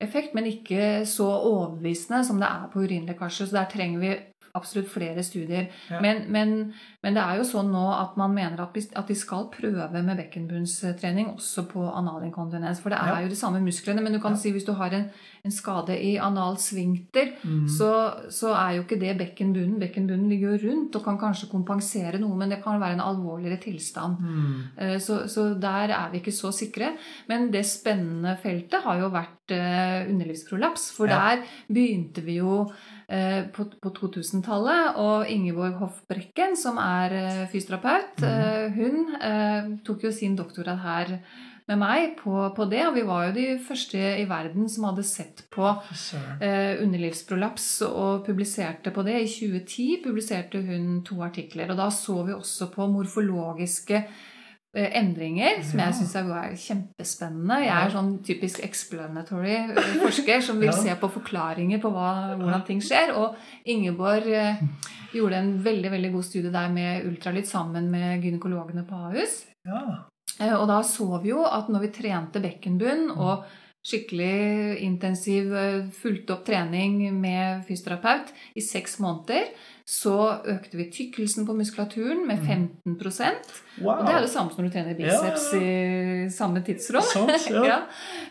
[SPEAKER 2] effekt, men ikke så overbevisende som det er på urinlekkasje. Så der trenger vi absolutt flere studier.
[SPEAKER 1] Ja.
[SPEAKER 2] Men, men, men det er jo sånn nå at man mener at, de skal prøve med bekkenbunnstrening også på analinkontinens. For det er
[SPEAKER 1] Ja.
[SPEAKER 2] jo de samme musklene. Men du kan
[SPEAKER 1] Ja.
[SPEAKER 2] si hvis du har en, en skade i analsvinkter,
[SPEAKER 1] Mm.
[SPEAKER 2] så, så er jo ikke det bekkenbunnen. Bekkenbunnen ligger jo rundt og kan kanskje kompensere noe, men det kan være en alvorligere tilstand.
[SPEAKER 1] Mm.
[SPEAKER 2] Så, så der er vi ikke så sikre. Men det spennende feltet har jo vært eh, underlivsprolaps. For
[SPEAKER 1] Ja.
[SPEAKER 2] der begynte vi jo eh, på, på 2000-tallet. Og Ingeborg Hoff Brekken, som er eh, fysioterapeut,
[SPEAKER 1] Mhm.
[SPEAKER 2] eh, hun eh, tok jo sin doktorgrad her med meg på, på det. Og vi var jo de første i verden som hadde sett på eh, underlivsprolaps og publiserte på det. I 2010 publiserte hun to artikler. Og da så vi også på morfologiske eh, endringer, som
[SPEAKER 1] Ja.
[SPEAKER 2] jeg syns er kjempespennende. Jeg er sånn typisk explanatory forsker som vil
[SPEAKER 1] Ja.
[SPEAKER 2] se på forklaringer på hva, hvordan ting skjer. Og Ingeborg eh, gjorde en veldig veldig god studie der med ultralyd sammen med gynekologene på Ahus.
[SPEAKER 1] Ja.
[SPEAKER 2] Eh, Og da så vi jo at når vi trente bekkenbunn og skikkelig intensiv eh, fulgte opp trening med fysioterapeut i seks måneder, så økte vi tykkelsen på muskulaturen med 15
[SPEAKER 1] Wow.
[SPEAKER 2] Og det er det samme som når du trener biceps
[SPEAKER 1] Ja,
[SPEAKER 2] i samme tidsrom.
[SPEAKER 1] Ja. <laughs>
[SPEAKER 2] ja.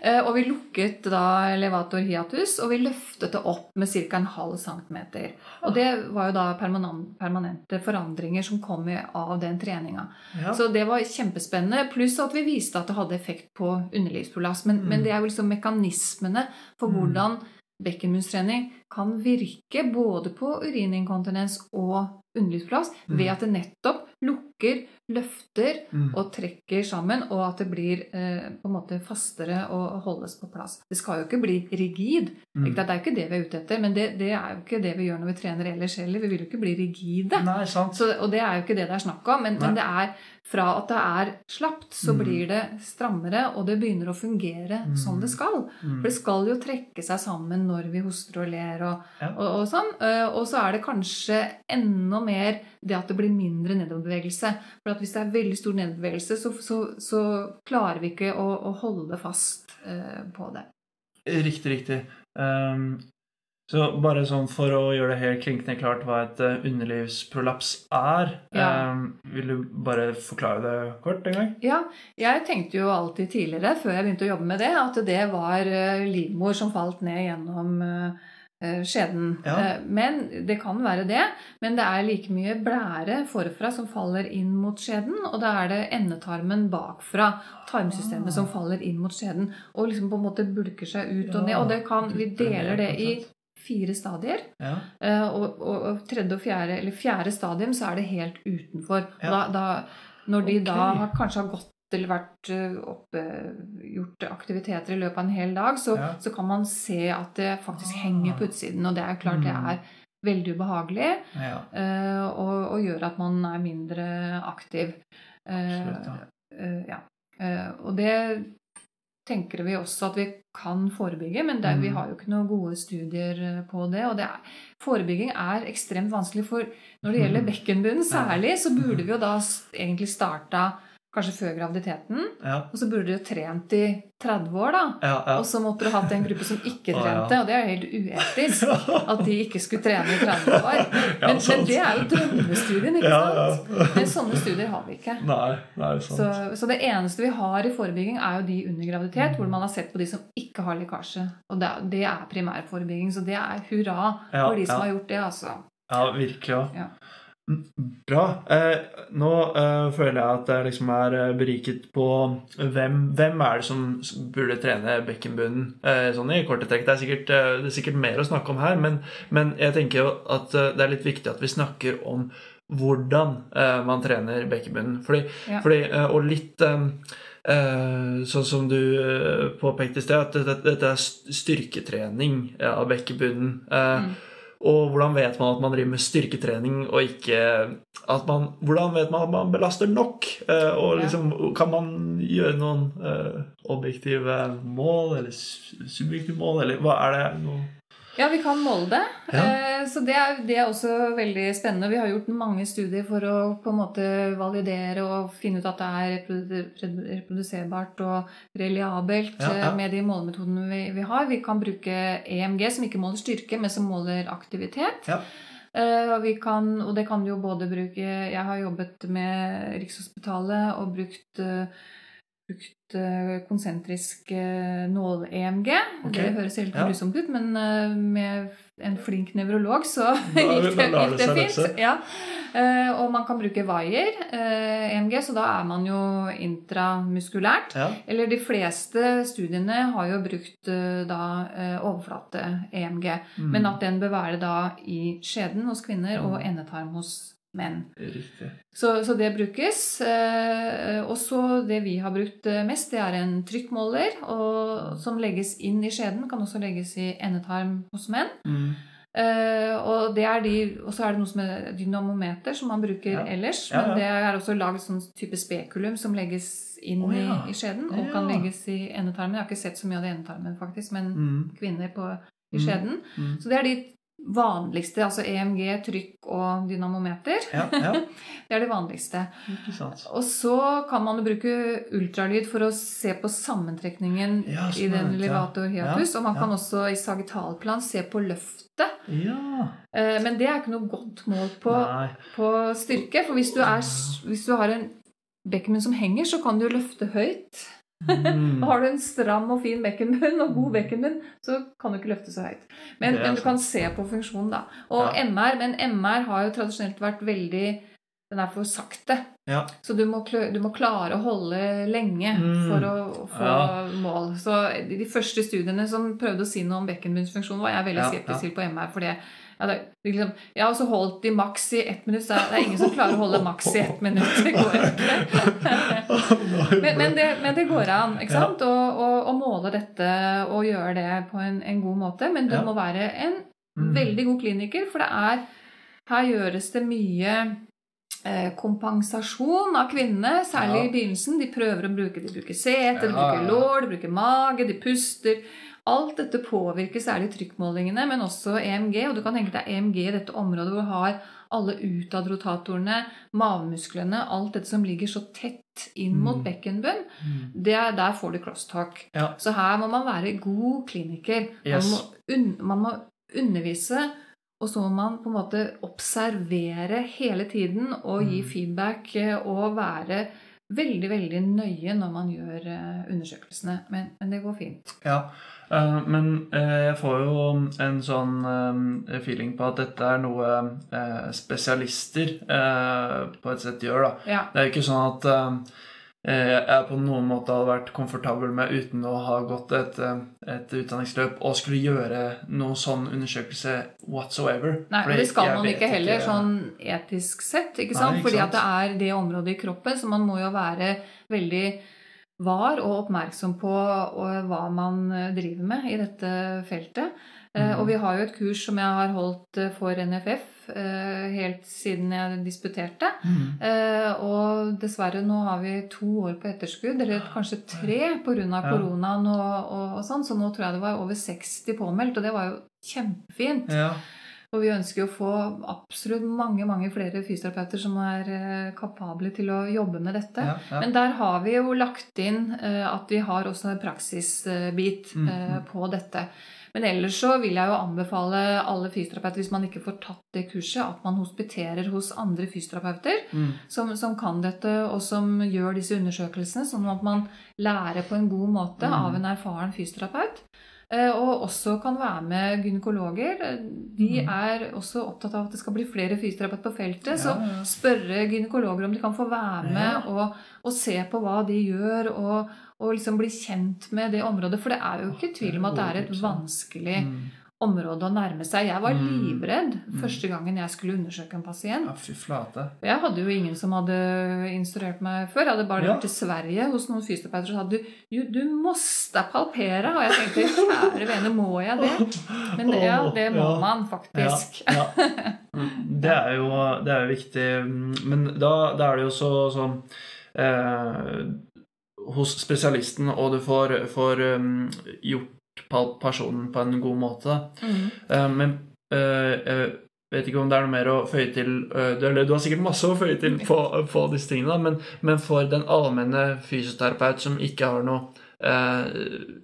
[SPEAKER 2] Eh, Og vi lukket da elevator hiatus, og vi løftet det opp med ca. en halv centimeter. Og det var jo da permanente forandringer som kom av den treninga.
[SPEAKER 1] Ja.
[SPEAKER 2] Så det var kjempespennende. Pluss at vi viste at det hadde effekt på underlivsprolaps. Men,
[SPEAKER 1] Mm.
[SPEAKER 2] men det er jo liksom mekanismene for
[SPEAKER 1] Mm.
[SPEAKER 2] hvordan bekkenbunnstrening kan virke både på urininkontinens og underlivsplass
[SPEAKER 1] Mm.
[SPEAKER 2] ved at det nettopp lukker, løfter
[SPEAKER 1] Mm.
[SPEAKER 2] og trekker sammen, og at det blir eh, på en måte fastere og holdes på plass. Det skal jo ikke bli rigid.
[SPEAKER 1] Mm.
[SPEAKER 2] Ikke? Det er jo ikke det vi er ute etter, men det, det er jo ikke det vi gjør når vi trener ellers heller. Vi vil jo ikke bli rigide.
[SPEAKER 1] Nei, sant.
[SPEAKER 2] Så, og det er jo ikke det det er snakk om, men, men det er fra at det er slapt, så
[SPEAKER 1] Mm.
[SPEAKER 2] blir det strammere, og det begynner å fungere
[SPEAKER 1] Mm.
[SPEAKER 2] som det skal.
[SPEAKER 1] Mm.
[SPEAKER 2] For det skal jo trekke seg sammen når vi hoster og ler og,
[SPEAKER 1] Ja.
[SPEAKER 2] og, og sånn. Eh, Og så er det kanskje enda mer det at det blir mindre nedoverbevegelse. For at hvis det er veldig stor nedoverbevegelse, så, så, så klarer vi ikke å, å holde fast uh, på det.
[SPEAKER 1] Riktig, riktig. Um, så bare sånn for å gjøre det helt klinkende klart hva et eh, underlivsprolaps er,
[SPEAKER 2] Ja.
[SPEAKER 1] um, vil du bare forklare det kort en gang?
[SPEAKER 2] Ja, jeg tenkte jo alltid tidligere, før jeg begynte å jobbe med det, at det var livmor som falt ned gjennom eh, skjeden.
[SPEAKER 1] Ja.
[SPEAKER 2] Eh, Men det kan være det. Men det er like mye blære forfra som faller inn mot skjeden, og da er det endetarmen bakfra, tarmsystemet,
[SPEAKER 1] Ah.
[SPEAKER 2] som faller inn mot skjeden, og liksom på en måte bulker seg ut og ned. Og det kan, vi deler det i fire stadier.
[SPEAKER 1] Ja.
[SPEAKER 2] Eh, Og, og, og tredje og fjerde, eller fjerde stadium, så er det helt utenfor.
[SPEAKER 1] Ja.
[SPEAKER 2] Da, da, når de da har, kanskje har gått eller vært eh, oppe, gjort aktiviteter i løpet av en hel dag, så,
[SPEAKER 1] Ja.
[SPEAKER 2] så kan man se at det faktisk
[SPEAKER 1] Ah.
[SPEAKER 2] henger på utsiden. Og det er klart det
[SPEAKER 1] Mm.
[SPEAKER 2] er veldig ubehagelig
[SPEAKER 1] ja.
[SPEAKER 2] uh, og, og gjør at man er mindre aktiv.
[SPEAKER 1] Absolutt, ja.
[SPEAKER 2] Uh, ja. Uh, og det tenker vi også at vi kan forebygge, men det, vi
[SPEAKER 1] Mm.
[SPEAKER 2] har jo ikke noen gode studier på det. Og det er, forebygging er ekstremt vanskelig, for når det gjelder
[SPEAKER 1] Mm.
[SPEAKER 2] bekkenbunnen særlig, så burde vi jo da egentlig starta kanskje før graviditeten.
[SPEAKER 1] Ja.
[SPEAKER 2] Og så burde du jo trent i 30 år, da.
[SPEAKER 1] Ja, ja.
[SPEAKER 2] Og så måtte du hatt en gruppe som ikke <laughs> trente, og det er jo helt uetisk. At de ikke skulle trene i 30 år. <laughs> Men, men det er jo drømmestudien, ikke sant? Men sånne studier har vi ikke. <laughs>
[SPEAKER 1] Nei, nei.
[SPEAKER 2] Så, så det eneste vi har i forebygging, er jo de under graviditet, hvor man har sett på de som ikke har lekkasje. Og det, det er primærforebygging, så det er hurra for de som har gjort det, altså.
[SPEAKER 1] Ja, virkelig.
[SPEAKER 2] Ja.
[SPEAKER 1] Bra. Eh, nå eh, føler jeg at jeg liksom er eh, beriket på hvem, hvem er det som burde trene bekkenbunnen. Eh, sånn i korte trekk. Det eh, det er sikkert mer å snakke om her, men, men jeg tenker jo at eh, det er litt viktig at vi snakker om hvordan man trener bekkenbunnen. Fordi,
[SPEAKER 2] Ja.
[SPEAKER 1] fordi, og litt sånn som du påpekte i sted, at dette, dette er styrketrening av bekkenbunnen. Eh,
[SPEAKER 2] Mm.
[SPEAKER 1] Og hvordan vet man at man driver med styrketrening og ikke at man, Hvordan vet man at man belaster nok? Eh, og liksom, Kan man gjøre noen eh, objektive mål, eller subjektive mål, eller hva er det? Noe?
[SPEAKER 2] Ja, vi kan måle det.
[SPEAKER 1] Ja.
[SPEAKER 2] Eh, Så det er, det er også veldig spennende. Vi har gjort mange studier for å på en måte validere og finne ut at det er reproduserbart og reliabelt
[SPEAKER 1] Ja, ja.
[SPEAKER 2] eh, med de målemetodene vi, vi har. Vi kan bruke EMG, som ikke måler styrke, men som måler aktivitet.
[SPEAKER 1] Ja.
[SPEAKER 2] Eh, Og, vi kan, og det kan du jo både bruke Jeg har jobbet med Rikshospitalet og brukt eh, brukt eh, konsentrisk eh, nål-EMG.
[SPEAKER 1] Okay.
[SPEAKER 2] Det høres helt
[SPEAKER 1] Ja.
[SPEAKER 2] grusomt ut, men eh, med en flink nevrolog så <laughs> gikk det, gikk
[SPEAKER 1] det
[SPEAKER 2] fint. Ja. Og man kan bruke wire, EMG, så da er man jo intramuskulært.
[SPEAKER 1] Ja.
[SPEAKER 2] Eller de fleste studiene har jo brukt da overflate-EMG.
[SPEAKER 1] Mm.
[SPEAKER 2] Men at den bør være da i skjeden hos kvinner og
[SPEAKER 1] Mm.
[SPEAKER 2] endetarm hos menn. Så, så det brukes. Eh, og så det vi har brukt eh, mest, det er en trykkmåler og, som legges inn i skjeden. Kan også legges i endetarm hos menn.
[SPEAKER 1] Mm.
[SPEAKER 2] Uh, og det er de, og så er det noe som er dynamometer, som man bruker
[SPEAKER 1] Ja.
[SPEAKER 2] ellers.
[SPEAKER 1] Ja,
[SPEAKER 2] Men det er også laget sånn type spekulum som legges inn
[SPEAKER 1] oh, ja.
[SPEAKER 2] i, i skjeden. Og kan legges i endetarmen. Jeg har ikke sett så mye av det i endetarmen, faktisk, men
[SPEAKER 1] Mm.
[SPEAKER 2] kvinner på, i
[SPEAKER 1] Mm.
[SPEAKER 2] skjeden.
[SPEAKER 1] Mm.
[SPEAKER 2] Så det er de vanligste, altså EMG, trykk og dynamometer.
[SPEAKER 1] Ja, ja. <laughs>
[SPEAKER 2] Det er det vanligste. Og så kan man bruke ultralyd for å se på sammentrekningen
[SPEAKER 1] Ja,
[SPEAKER 2] i den
[SPEAKER 1] elevator
[SPEAKER 2] levator hiatus. Og man kan også i sagittalplan se på løftet.
[SPEAKER 1] Ja.
[SPEAKER 2] Eh, Men det er ikke noe godt mål på, på styrke. For hvis du, er, hvis du har en bekkenmunn som henger, så kan du løfte høyt.
[SPEAKER 1] Mm. <laughs>
[SPEAKER 2] Har du en stram og fin bekkenbunn og god bekkenbunn, så kan du ikke løfte så høyt. Men, men du kan se på funksjonen, da. Og
[SPEAKER 1] Ja.
[SPEAKER 2] MR, men MR har jo tradisjonelt vært veldig den er for sakte.
[SPEAKER 1] Ja.
[SPEAKER 2] Så du må, du må klare å holde lenge
[SPEAKER 1] Mm.
[SPEAKER 2] for å få
[SPEAKER 1] Ja.
[SPEAKER 2] mål. Så de første studiene som prøvde å si noe om bekkenbunnsfunksjon, var jeg veldig skeptisk til på MR. For det, ja, det, liksom, jeg har også holdt de maks i ett minutt. Så det er- ingen som klarer å holde maks i ett minutt. Det går ikke. men, men, det, men det går an ikke sant? Å, å, å måle dette og gjøre det på en, en god måte. Men du
[SPEAKER 1] Ja.
[SPEAKER 2] må være en
[SPEAKER 1] Mm.
[SPEAKER 2] veldig god kliniker, for det er her gjøres det mye eh, kompensasjon av kvinnene, særlig
[SPEAKER 1] Ja.
[SPEAKER 2] i begynnelsen. De prøver å bruke de bruker sete, de
[SPEAKER 1] Ja,
[SPEAKER 2] bruker lår, de bruker mage, de puster. Alt dette påvirker særlig trykkmålingene, men også EMG. Og du kan tenke deg EMG i dette området hvor du har alle utadrotatorene, mavemusklene, alt dette som ligger så tett inn mot
[SPEAKER 1] Mm.
[SPEAKER 2] bekkenbunn.
[SPEAKER 1] Mm.
[SPEAKER 2] Det er, der får du crosstalk.
[SPEAKER 1] Ja.
[SPEAKER 2] Så her må man være god kliniker. Man, må man må undervise, og så må man på en måte observere hele tiden og gi
[SPEAKER 1] Mm.
[SPEAKER 2] feedback eh, og være veldig, veldig nøye når man gjør eh, undersøkelsene. Men, men det går fint.
[SPEAKER 1] Ja, eh, men eh, jeg får jo en sånn eh, feeling på at dette er noe spesialister på et sett gjør, da.
[SPEAKER 2] Ja.
[SPEAKER 1] Det er jo ikke sånn at jeg på noen måte hadde vært komfortabel med uten å ha gått et, et utdanningsløp og skulle gjøre noen sånn undersøkelse whatsoever.
[SPEAKER 2] Nei,
[SPEAKER 1] Fordi
[SPEAKER 2] det skal man ikke heller, sånn etisk sett. ikke
[SPEAKER 1] Nei,
[SPEAKER 2] sant? Fordi at det er det området i kroppen, så man må jo være veldig var og oppmerksom på hva man eh, driver med i dette feltet. Eh,
[SPEAKER 1] Mhm.
[SPEAKER 2] Og vi har jo et kurs som jeg har holdt eh, for NFF helt siden jeg disputerte.
[SPEAKER 1] Mm.
[SPEAKER 2] Og dessverre nå har vi to år på etterskudd, eller kanskje tre pga. Koronaen og, og, og sånn. Så nå tror jeg det var over 60 påmeldt, og det var jo kjempefint.
[SPEAKER 1] Ja.
[SPEAKER 2] Og vi ønsker å få absolutt mange mange flere fysioterapeuter som er eh, kapable til å jobbe med dette.
[SPEAKER 1] Ja, ja.
[SPEAKER 2] Men der har vi jo lagt inn eh, at vi har også en praksisbit
[SPEAKER 1] Mm,
[SPEAKER 2] eh,
[SPEAKER 1] mm.
[SPEAKER 2] på dette. Men ellers så vil jeg jo anbefale alle fysioterapeuter, hvis man ikke får tatt det kurset, at man hospiterer hos andre fysioterapeuter
[SPEAKER 1] Mm.
[SPEAKER 2] som, som kan dette, og som gjør disse undersøkelsene, sånn at man lærer på en god måte
[SPEAKER 1] Mm.
[SPEAKER 2] av en erfaren fysioterapeut. Eh, Og også kan være med gynekologer. De
[SPEAKER 1] Mm.
[SPEAKER 2] er også opptatt av at det skal bli flere fysioterapeuter på feltet. Så spørre gynekologer om de kan få være med og, og se på hva de gjør, og, og liksom bli kjent med det området. For det er jo ikke tvil om at det er et vanskelig
[SPEAKER 1] Mm.
[SPEAKER 2] Område å nærme seg. Jeg var
[SPEAKER 1] Mm.
[SPEAKER 2] livredd
[SPEAKER 1] Mm.
[SPEAKER 2] første gangen jeg skulle undersøke en pasient.
[SPEAKER 1] Ja, fy flate.
[SPEAKER 2] Jeg hadde jo ingen som hadde instruert meg før. Jeg hadde bare
[SPEAKER 1] Ja.
[SPEAKER 2] vært i Sverige hos noen fysioterapeuter og sa du, du, du måste palpere. Og jeg tenkte kjære vene, må jeg det? Men det, ja, det må
[SPEAKER 1] Ja.
[SPEAKER 2] man faktisk.
[SPEAKER 1] Ja, ja. Mm, Det er jo, det er jo viktig. mm, Men da, da er det jo så sånn eh, Hos spesialisten, og du får, får um, gjort personen på en god måte.
[SPEAKER 2] Mm.
[SPEAKER 1] Eh, men eh, jeg vet ikke om det er noe mer å føye til eh, du, eller, du har sikkert masse å føye til på, på disse tingene, men, men for den allmenne fysioterapeut som ikke har noe eh,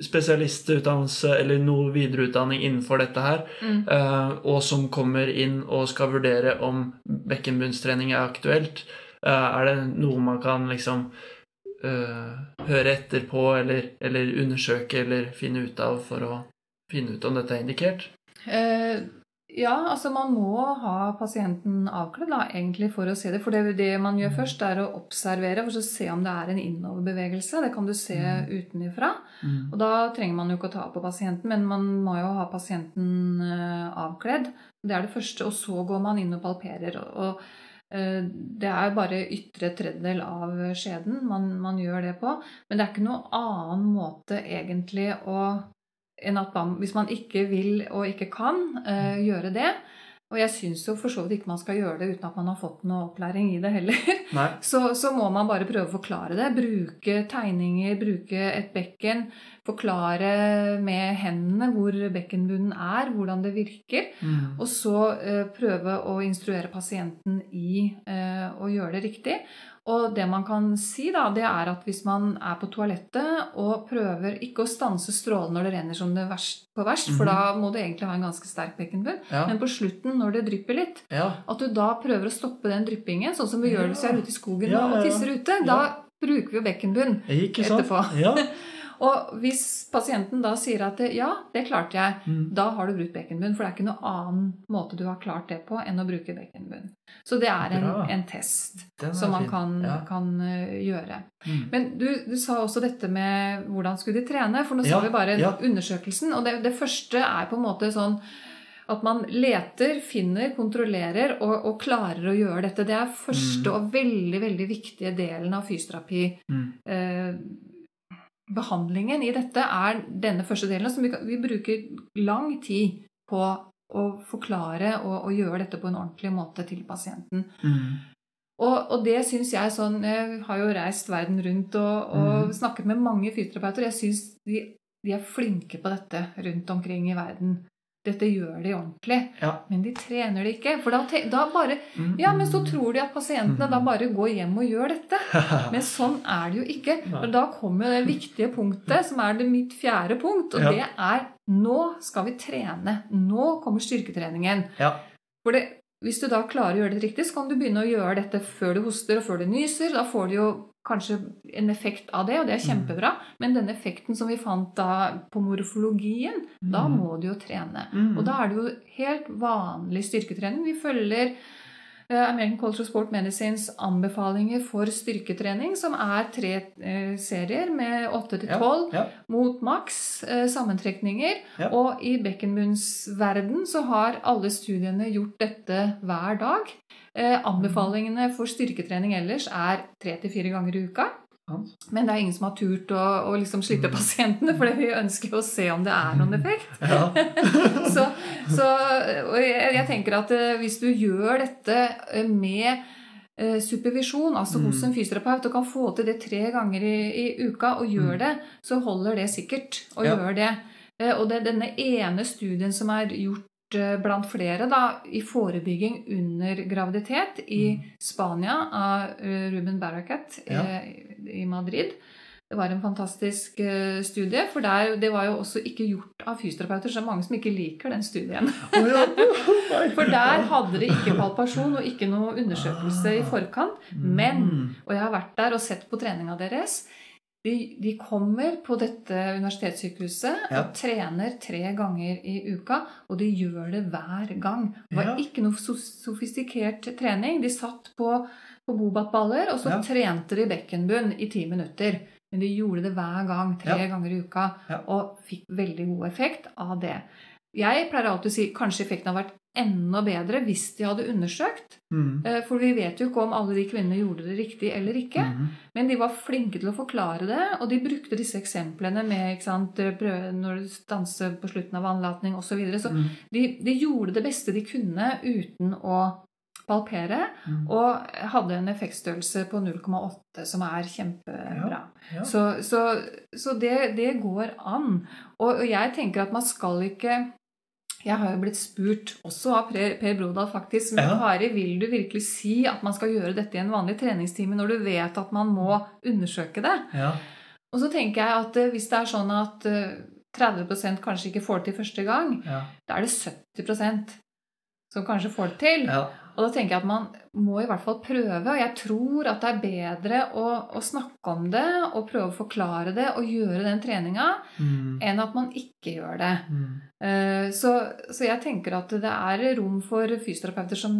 [SPEAKER 1] spesialistutdannelse eller noe videreutdanning innenfor dette her,
[SPEAKER 2] Mm.
[SPEAKER 1] eh, og som kommer inn og skal vurdere om bekkenbunnstrening er aktuelt, eh, er det noe man kan liksom eh, høre etter på eller, eller undersøke eller finne ut av for å finne ut om dette er indikert?
[SPEAKER 2] Uh, ja, altså man må ha pasienten avkledd da, egentlig for å se det. For det, det man gjør først, er å observere for å se om det er en innoverbevegelse. Det kan du se utenifra. Og da trenger man jo ikke å ta på pasienten, men man må jo ha pasienten eh, avkledd. Det er det første, og så går man inn og palperer. Og, og det er bare ytre tredjedel av skjeden man, man gjør det på. Men det er ikke noen annen måte egentlig å enn at man, hvis man ikke vil og ikke kan uh, gjøre det Og jeg syns jo for så vidt ikke man skal gjøre det uten at man har fått noe opplæring i det heller. <laughs> Så, så må man bare prøve å forklare det. Bruke tegninger, bruke et bekken. Forklare med hendene hvor bekkenbunnen er, hvordan det virker.
[SPEAKER 1] Mm.
[SPEAKER 2] Og så eh, prøve å instruere pasienten i eh, å gjøre det riktig. Og det man kan si, da, det er at hvis man er på toalettet og prøver ikke å stanse strålen når det renner som det verst på verst, for
[SPEAKER 1] Mhm.
[SPEAKER 2] da må du egentlig ha en ganske sterk bekkenbunn,
[SPEAKER 1] Ja.
[SPEAKER 2] men på slutten, når det drypper litt,
[SPEAKER 1] ja.
[SPEAKER 2] at du da prøver å stoppe den dryppingen, sånn som vi gjør hvis vi er ute i skogen og tisser ute. Da bruker vi jo bekkenbunn. Etterpå.
[SPEAKER 1] Ja. <laughs>
[SPEAKER 2] Og hvis pasienten da sier at ja, det klarte jeg,
[SPEAKER 1] Mm.
[SPEAKER 2] da har du brukt bekkenbunn. For det er ikke noen annen måte du har klart det på enn å bruke bekkenbunn. Så det er en, en test som man kan,
[SPEAKER 1] Ja.
[SPEAKER 2] kan eh, gjøre.
[SPEAKER 1] Mm.
[SPEAKER 2] Men du, du sa også dette med hvordan skulle de trene? For nå sa vi bare
[SPEAKER 1] ja.
[SPEAKER 2] undersøkelsen. Og det, det første er på en måte sånn at man leter, finner, kontrollerer og, og klarer å gjøre dette. Det er første og veldig veldig viktige delen av fysioterapi.
[SPEAKER 1] Mm.
[SPEAKER 2] Eh, behandlingen i dette er denne første delen. Som vi, kan- vi bruker lang tid på å forklare og, og gjøre dette på en ordentlig måte til pasienten.
[SPEAKER 1] Mm.
[SPEAKER 2] Og, og det syns jeg sånn Jeg har jo reist verden rundt og, og
[SPEAKER 1] mm.
[SPEAKER 2] snakket med mange fysioterapeuter. Jeg syns de, de er flinke på dette rundt omkring i verden. Dette gjør de ordentlig.
[SPEAKER 1] Ja.
[SPEAKER 2] Men de trener det ikke. For da, da bare
[SPEAKER 1] Mm.
[SPEAKER 2] Ja, men så tror de at pasientene
[SPEAKER 1] Mhm.
[SPEAKER 2] da bare går hjem og gjør dette. <laughs> Men sånn er det jo ikke. Og da kommer det viktige punktet, som er det mitt fjerde punkt, og
[SPEAKER 1] Ja.
[SPEAKER 2] det er nå skal vi trene. Nå kommer styrketreningen.
[SPEAKER 1] Ja.
[SPEAKER 2] For det, hvis du da klarer å gjøre det riktig, så kan du begynne å gjøre dette før du hoster og før du nyser. Da får du jo kanskje en effekt av det, og det er
[SPEAKER 1] Mm.
[SPEAKER 2] kjempebra. Men den effekten som vi fant da på morfologien, da
[SPEAKER 1] Mm.
[SPEAKER 2] må du jo trene.
[SPEAKER 1] Mm.
[SPEAKER 2] Og da er det jo helt vanlig styrketrening. Vi følger eh, American Cultural Sport Medicines anbefalinger for styrketrening, som er tre eh, serier med 8 til 12
[SPEAKER 1] Ja.
[SPEAKER 2] mot maks eh, sammentrekninger.
[SPEAKER 1] Ja.
[SPEAKER 2] Og i bekkenbunnsverden så har alle studiene gjort dette hver dag. Eh, anbefalingene for styrketrening ellers er tre til fire ganger i uka. Men det er ingen som har turt å, å liksom slippe pasientene, for vi ønsker å se om det er noen effekt. <laughs>
[SPEAKER 1] Ja. <laughs>
[SPEAKER 2] så, så og jeg, jeg tenker at eh, hvis du gjør dette eh, med supervisjon, altså hos
[SPEAKER 1] Mm.
[SPEAKER 2] en fysioterapeut, og kan få til det tre ganger i, i uka, og gjør
[SPEAKER 1] Mm.
[SPEAKER 2] det, så holder det sikkert å
[SPEAKER 1] Ja.
[SPEAKER 2] gjøre det. Og det er denne ene studien som er gjort blant flere da, i forebygging under graviditet i
[SPEAKER 1] Mm.
[SPEAKER 2] Spania av eh, Ruben Barracat
[SPEAKER 1] Ja.
[SPEAKER 2] eh, i Madrid. Det var en fantastisk eh, studie, for der, det var jo også ikke gjort av fysioterapeuter, så det er mange som ikke liker den studien.
[SPEAKER 1] Ja. <laughs>
[SPEAKER 2] For der hadde de ikke palpasjon og ikke noe undersøkelse i forkant. Men,
[SPEAKER 1] Mm.
[SPEAKER 2] og jeg har vært der og sett på treninga deres, de, de kommer på dette universitetssykehuset
[SPEAKER 1] Ja.
[SPEAKER 2] og trener tre ganger i uka, og de gjør det hver gang. Det var
[SPEAKER 1] Ja.
[SPEAKER 2] ikke noe sofistikert trening. De satt på, på bobatballer, og så
[SPEAKER 1] Ja.
[SPEAKER 2] trente de bekkenbunn i ti minutter. Men de gjorde det hver gang, tre ganger i uka, og fikk veldig god effekt av det. Jeg pleier alltid å si kanskje effekten har vært enda bedre hvis de hadde undersøkt.
[SPEAKER 1] Mm.
[SPEAKER 2] Eh, For vi vet jo ikke om alle de kvinnene gjorde det riktig eller ikke.
[SPEAKER 1] Mm.
[SPEAKER 2] Men de var flinke til å forklare det, og de brukte disse eksemplene med ikke sant, prøve når du stanser på slutten av vannlatning osv. Så, videre. så
[SPEAKER 1] Mm.
[SPEAKER 2] de, de gjorde det beste de kunne uten å palpere,
[SPEAKER 1] Mm.
[SPEAKER 2] og hadde en effektstørrelse på 0,8 som er kjempebra.
[SPEAKER 1] Ja.
[SPEAKER 2] Så, så, så det, det går an. Og, og jeg tenker at man skal ikke jeg har jo blitt spurt, også av Per, Brodal faktisk, men
[SPEAKER 1] Ja.
[SPEAKER 2] Kari, vil du virkelig si at man skal gjøre dette i en vanlig treningstime når du vet at man må undersøke det?
[SPEAKER 1] Ja.
[SPEAKER 2] Og så tenker jeg at eh, hvis det er sånn at eh, 30% kanskje ikke får det til første gang,
[SPEAKER 1] Ja.
[SPEAKER 2] da er det 70% som kanskje får det til.
[SPEAKER 1] Ja.
[SPEAKER 2] Og da tenker jeg at man må i hvert fall prøve. Og jeg tror at det er bedre å, å snakke om det og prøve å forklare det og gjøre den treninga,
[SPEAKER 1] Mm.
[SPEAKER 2] enn at man ikke gjør det.
[SPEAKER 1] Mm.
[SPEAKER 2] Uh, Så, så jeg tenker at det er rom for fysioterapeuter som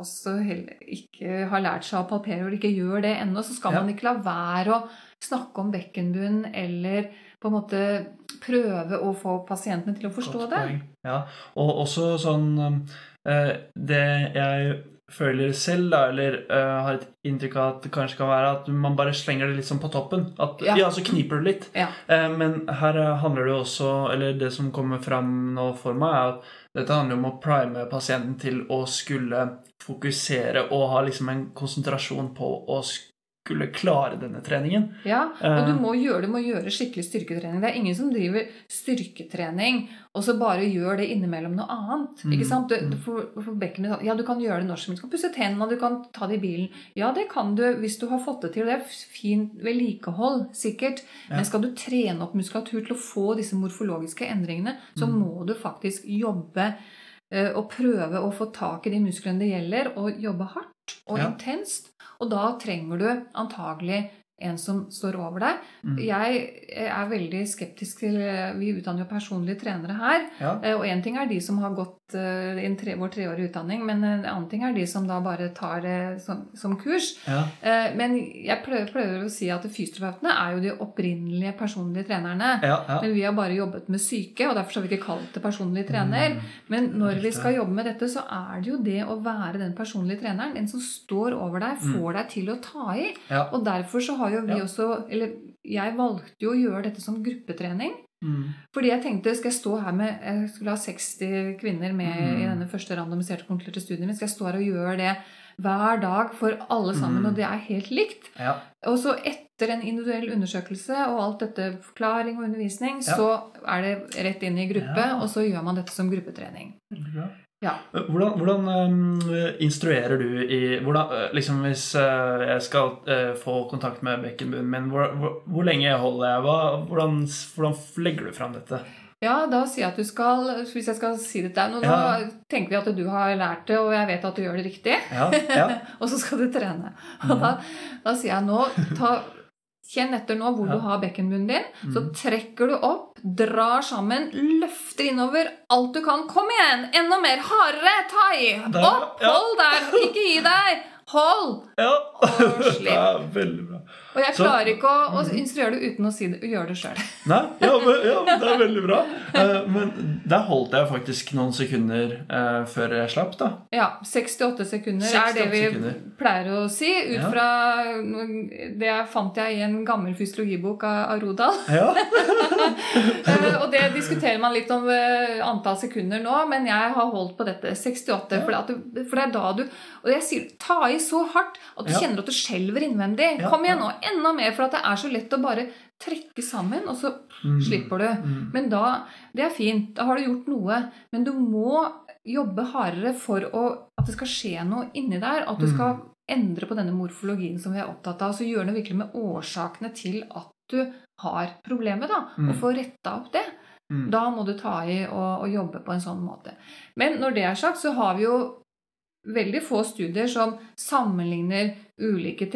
[SPEAKER 2] også heller ikke har lært seg å palpere og ikke gjør det ennå. Så skal
[SPEAKER 1] Ja.
[SPEAKER 2] man ikke la være å snakke om bekkenbunn eller på en måte prøve å få pasientene til å forstå det.
[SPEAKER 1] Ja, og også sånn um, Det jeg føler selv, da, eller uh, har et inntrykk av at det kanskje kan være at man bare slenger det litt sånn på toppen. At, ja.
[SPEAKER 2] Ja.
[SPEAKER 1] så kniper du litt.
[SPEAKER 2] Ja.
[SPEAKER 1] Uh, men her eh, handler det jo også Eller det som kommer fram nå for meg, er at dette handler om å prime pasienten til å skulle fokusere og ha liksom en konsentrasjon på å skulle klare denne treningen.
[SPEAKER 2] Ja, og
[SPEAKER 1] Eh.
[SPEAKER 2] du må gjøre, du må gjøre skikkelig styrketrening. Det er ingen som driver styrketrening og så bare gjør det innimellom noe annet.
[SPEAKER 1] Mm,
[SPEAKER 2] ikke sant? Du,
[SPEAKER 1] mm.
[SPEAKER 2] du får, får bekkenet, ja, du kan gjøre det når som helst. Du kan pusse tennene, du kan ta det i bilen. Ja, det kan du hvis du har fått det til. Det er fint vedlikehold, sikkert.
[SPEAKER 1] Ja.
[SPEAKER 2] Men skal du trene opp muskulatur til å få disse morfologiske endringene, så
[SPEAKER 1] Mm.
[SPEAKER 2] må du faktisk jobbe eh, og prøve å få tak i de musklene det gjelder, og jobbe hardt og
[SPEAKER 1] Ja.
[SPEAKER 2] intenst. Og da trenger du antagelig en som står over deg.
[SPEAKER 1] Mm.
[SPEAKER 2] Jeg er veldig skeptisk til Vi utdanner jo personlige trenere her.
[SPEAKER 1] Ja.
[SPEAKER 2] Eh, Og én ting er de som har gått eh, en tre, vår treårige utdanning, men en annen ting er de som da bare tar det som, som kurs.
[SPEAKER 1] Ja.
[SPEAKER 2] Eh, Men jeg prøver, prøver å si at fysioterapeutene er jo de opprinnelige personlige trenerne.
[SPEAKER 1] Ja.
[SPEAKER 2] Men vi har bare jobbet med syke, og derfor har vi ikke kalt det personlig trener.
[SPEAKER 1] Mm.
[SPEAKER 2] Men når vi skal jobbe med dette, så er det jo det å være den personlige treneren. Den som står over deg, får deg til å ta i.
[SPEAKER 1] Mm.
[SPEAKER 2] Og derfor så har jo vi
[SPEAKER 1] Ja.
[SPEAKER 2] også Eller jeg valgte jo å gjøre dette som gruppetrening.
[SPEAKER 1] Mm.
[SPEAKER 2] Fordi jeg tenkte, skal jeg stå her med Jeg skulle ha 60 kvinner med
[SPEAKER 1] Mm.
[SPEAKER 2] i denne første randomiserte konkluderte studien min. Skal jeg stå her og gjøre det hver dag for alle sammen,
[SPEAKER 1] Mm.
[SPEAKER 2] og det er helt likt?
[SPEAKER 1] Ja.
[SPEAKER 2] Og så etter en individuell undersøkelse og alt dette forklaring og undervisning,
[SPEAKER 1] Ja.
[SPEAKER 2] så er det rett inn i gruppe, og så gjør man dette som gruppetrening. Ja.
[SPEAKER 1] Hvordan, hvordan øhm, instruerer du i hvordan, øh, liksom Hvis jeg skal få kontakt med bekkenbunnen min, hvor, hvor, hvor lenge holder jeg? Hva, hvordan, hvordan legger du fram dette?
[SPEAKER 2] Ja, da sier jeg at du skal Hvis jeg skal si det til deg nå,
[SPEAKER 1] Ja.
[SPEAKER 2] tenker vi at du har lært det, og jeg vet at du gjør det riktig.
[SPEAKER 1] Ja, ja. <laughs>
[SPEAKER 2] og så skal du trene. Og <laughs> da, da sier jeg nå ta, Kjenn etter nå hvor
[SPEAKER 1] Ja.
[SPEAKER 2] du har bekkenbunnen din. Så
[SPEAKER 1] Mhm.
[SPEAKER 2] trekker du opp, drar sammen, løfter innover alt du kan. Kom igjen! Enda mer! Hardere! Ta i!
[SPEAKER 1] Der,
[SPEAKER 2] Opp!
[SPEAKER 1] ja.
[SPEAKER 2] Hold der! Ikke gi deg! Hold!
[SPEAKER 1] ja.
[SPEAKER 2] Og <laughs>
[SPEAKER 1] Det
[SPEAKER 2] slipp.
[SPEAKER 1] veldig bra.
[SPEAKER 2] Og jeg
[SPEAKER 1] Så-
[SPEAKER 2] klarer ikke å, å instruere det uten å si det, gjøre det sjøl.
[SPEAKER 1] Ja, ja, det er veldig bra. Eh, men der holdt jeg faktisk noen sekunder eh, før jeg slapp, da.
[SPEAKER 2] Ja, 68 sekunder er det vi
[SPEAKER 1] sekunder.
[SPEAKER 2] pleier å si. Ut fra Det fant jeg i en gammel fysiologibok av, Rodal.
[SPEAKER 1] Ja. <laughs>
[SPEAKER 2] Eh, og det diskuterer man litt om antall sekunder nå, men jeg har holdt på dette 68.
[SPEAKER 1] Ja.
[SPEAKER 2] For, du, for det er da du Og jeg sier ta i så hardt at du kjenner at du skjelver innvendig. Kom igjen nå, enda mer, for at det er så lett å bare trekke sammen, og så
[SPEAKER 1] Mm.
[SPEAKER 2] slipper du.
[SPEAKER 1] Mm.
[SPEAKER 2] Men da Det er fint, da har du gjort noe. Men du må jobbe hardere for å, at det skal skje noe inni der. At du
[SPEAKER 1] Mm.
[SPEAKER 2] skal endre på denne morfologien som vi er opptatt av. Så gjøre noe virkelig med årsakene til at du har problemet, da.
[SPEAKER 1] Mm.
[SPEAKER 2] Og få retta opp det.
[SPEAKER 1] Mm.
[SPEAKER 2] Da må du ta i og, og jobbe på en sånn måte. Men når det er sagt, så har vi jo veldig få studier som sammenligner ulike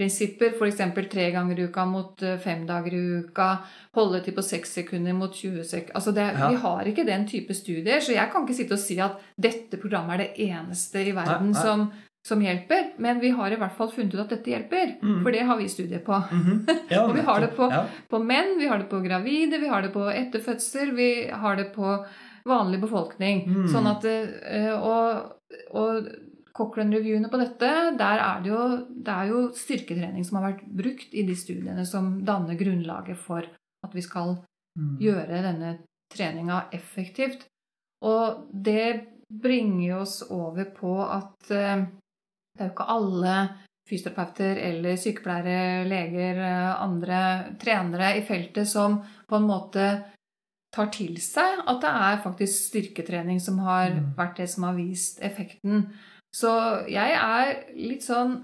[SPEAKER 2] treningsprinsipper, f.eks. tre ganger i uka mot eh, fem dager i uka, holdetid på seks sekunder mot 20 sekunder altså det,
[SPEAKER 1] Ja.
[SPEAKER 2] Vi har ikke den type studier, så jeg kan ikke sitte og si at dette programmet er det eneste i verden
[SPEAKER 1] nei.
[SPEAKER 2] Som, som hjelper. Men vi har i hvert fall funnet ut at dette hjelper.
[SPEAKER 1] Mm.
[SPEAKER 2] For det har vi studier på.
[SPEAKER 1] Mhm. <laughs> Ja,
[SPEAKER 2] Og vi har det på-
[SPEAKER 1] ja.
[SPEAKER 2] På menn, vi har det på gravide, vi har det på etterfødsel, vi har det på vanlig befolkning.
[SPEAKER 1] Mm.
[SPEAKER 2] Sånn at eh, Og, og Cochrane-reviewene på dette, der er det jo Det er jo styrketrening som har vært brukt i de studiene som danner grunnlaget for at vi skal
[SPEAKER 1] Mm.
[SPEAKER 2] gjøre denne treninga effektivt. Og det bringer oss over på at eh, det er jo ikke alle fysioterapeuter eller sykepleiere, leger, eh, andre trenere i feltet som på en måte tar til seg at det er faktisk styrketrening som har
[SPEAKER 1] Mm.
[SPEAKER 2] vært det som har vist effekten. Så jeg er litt sånn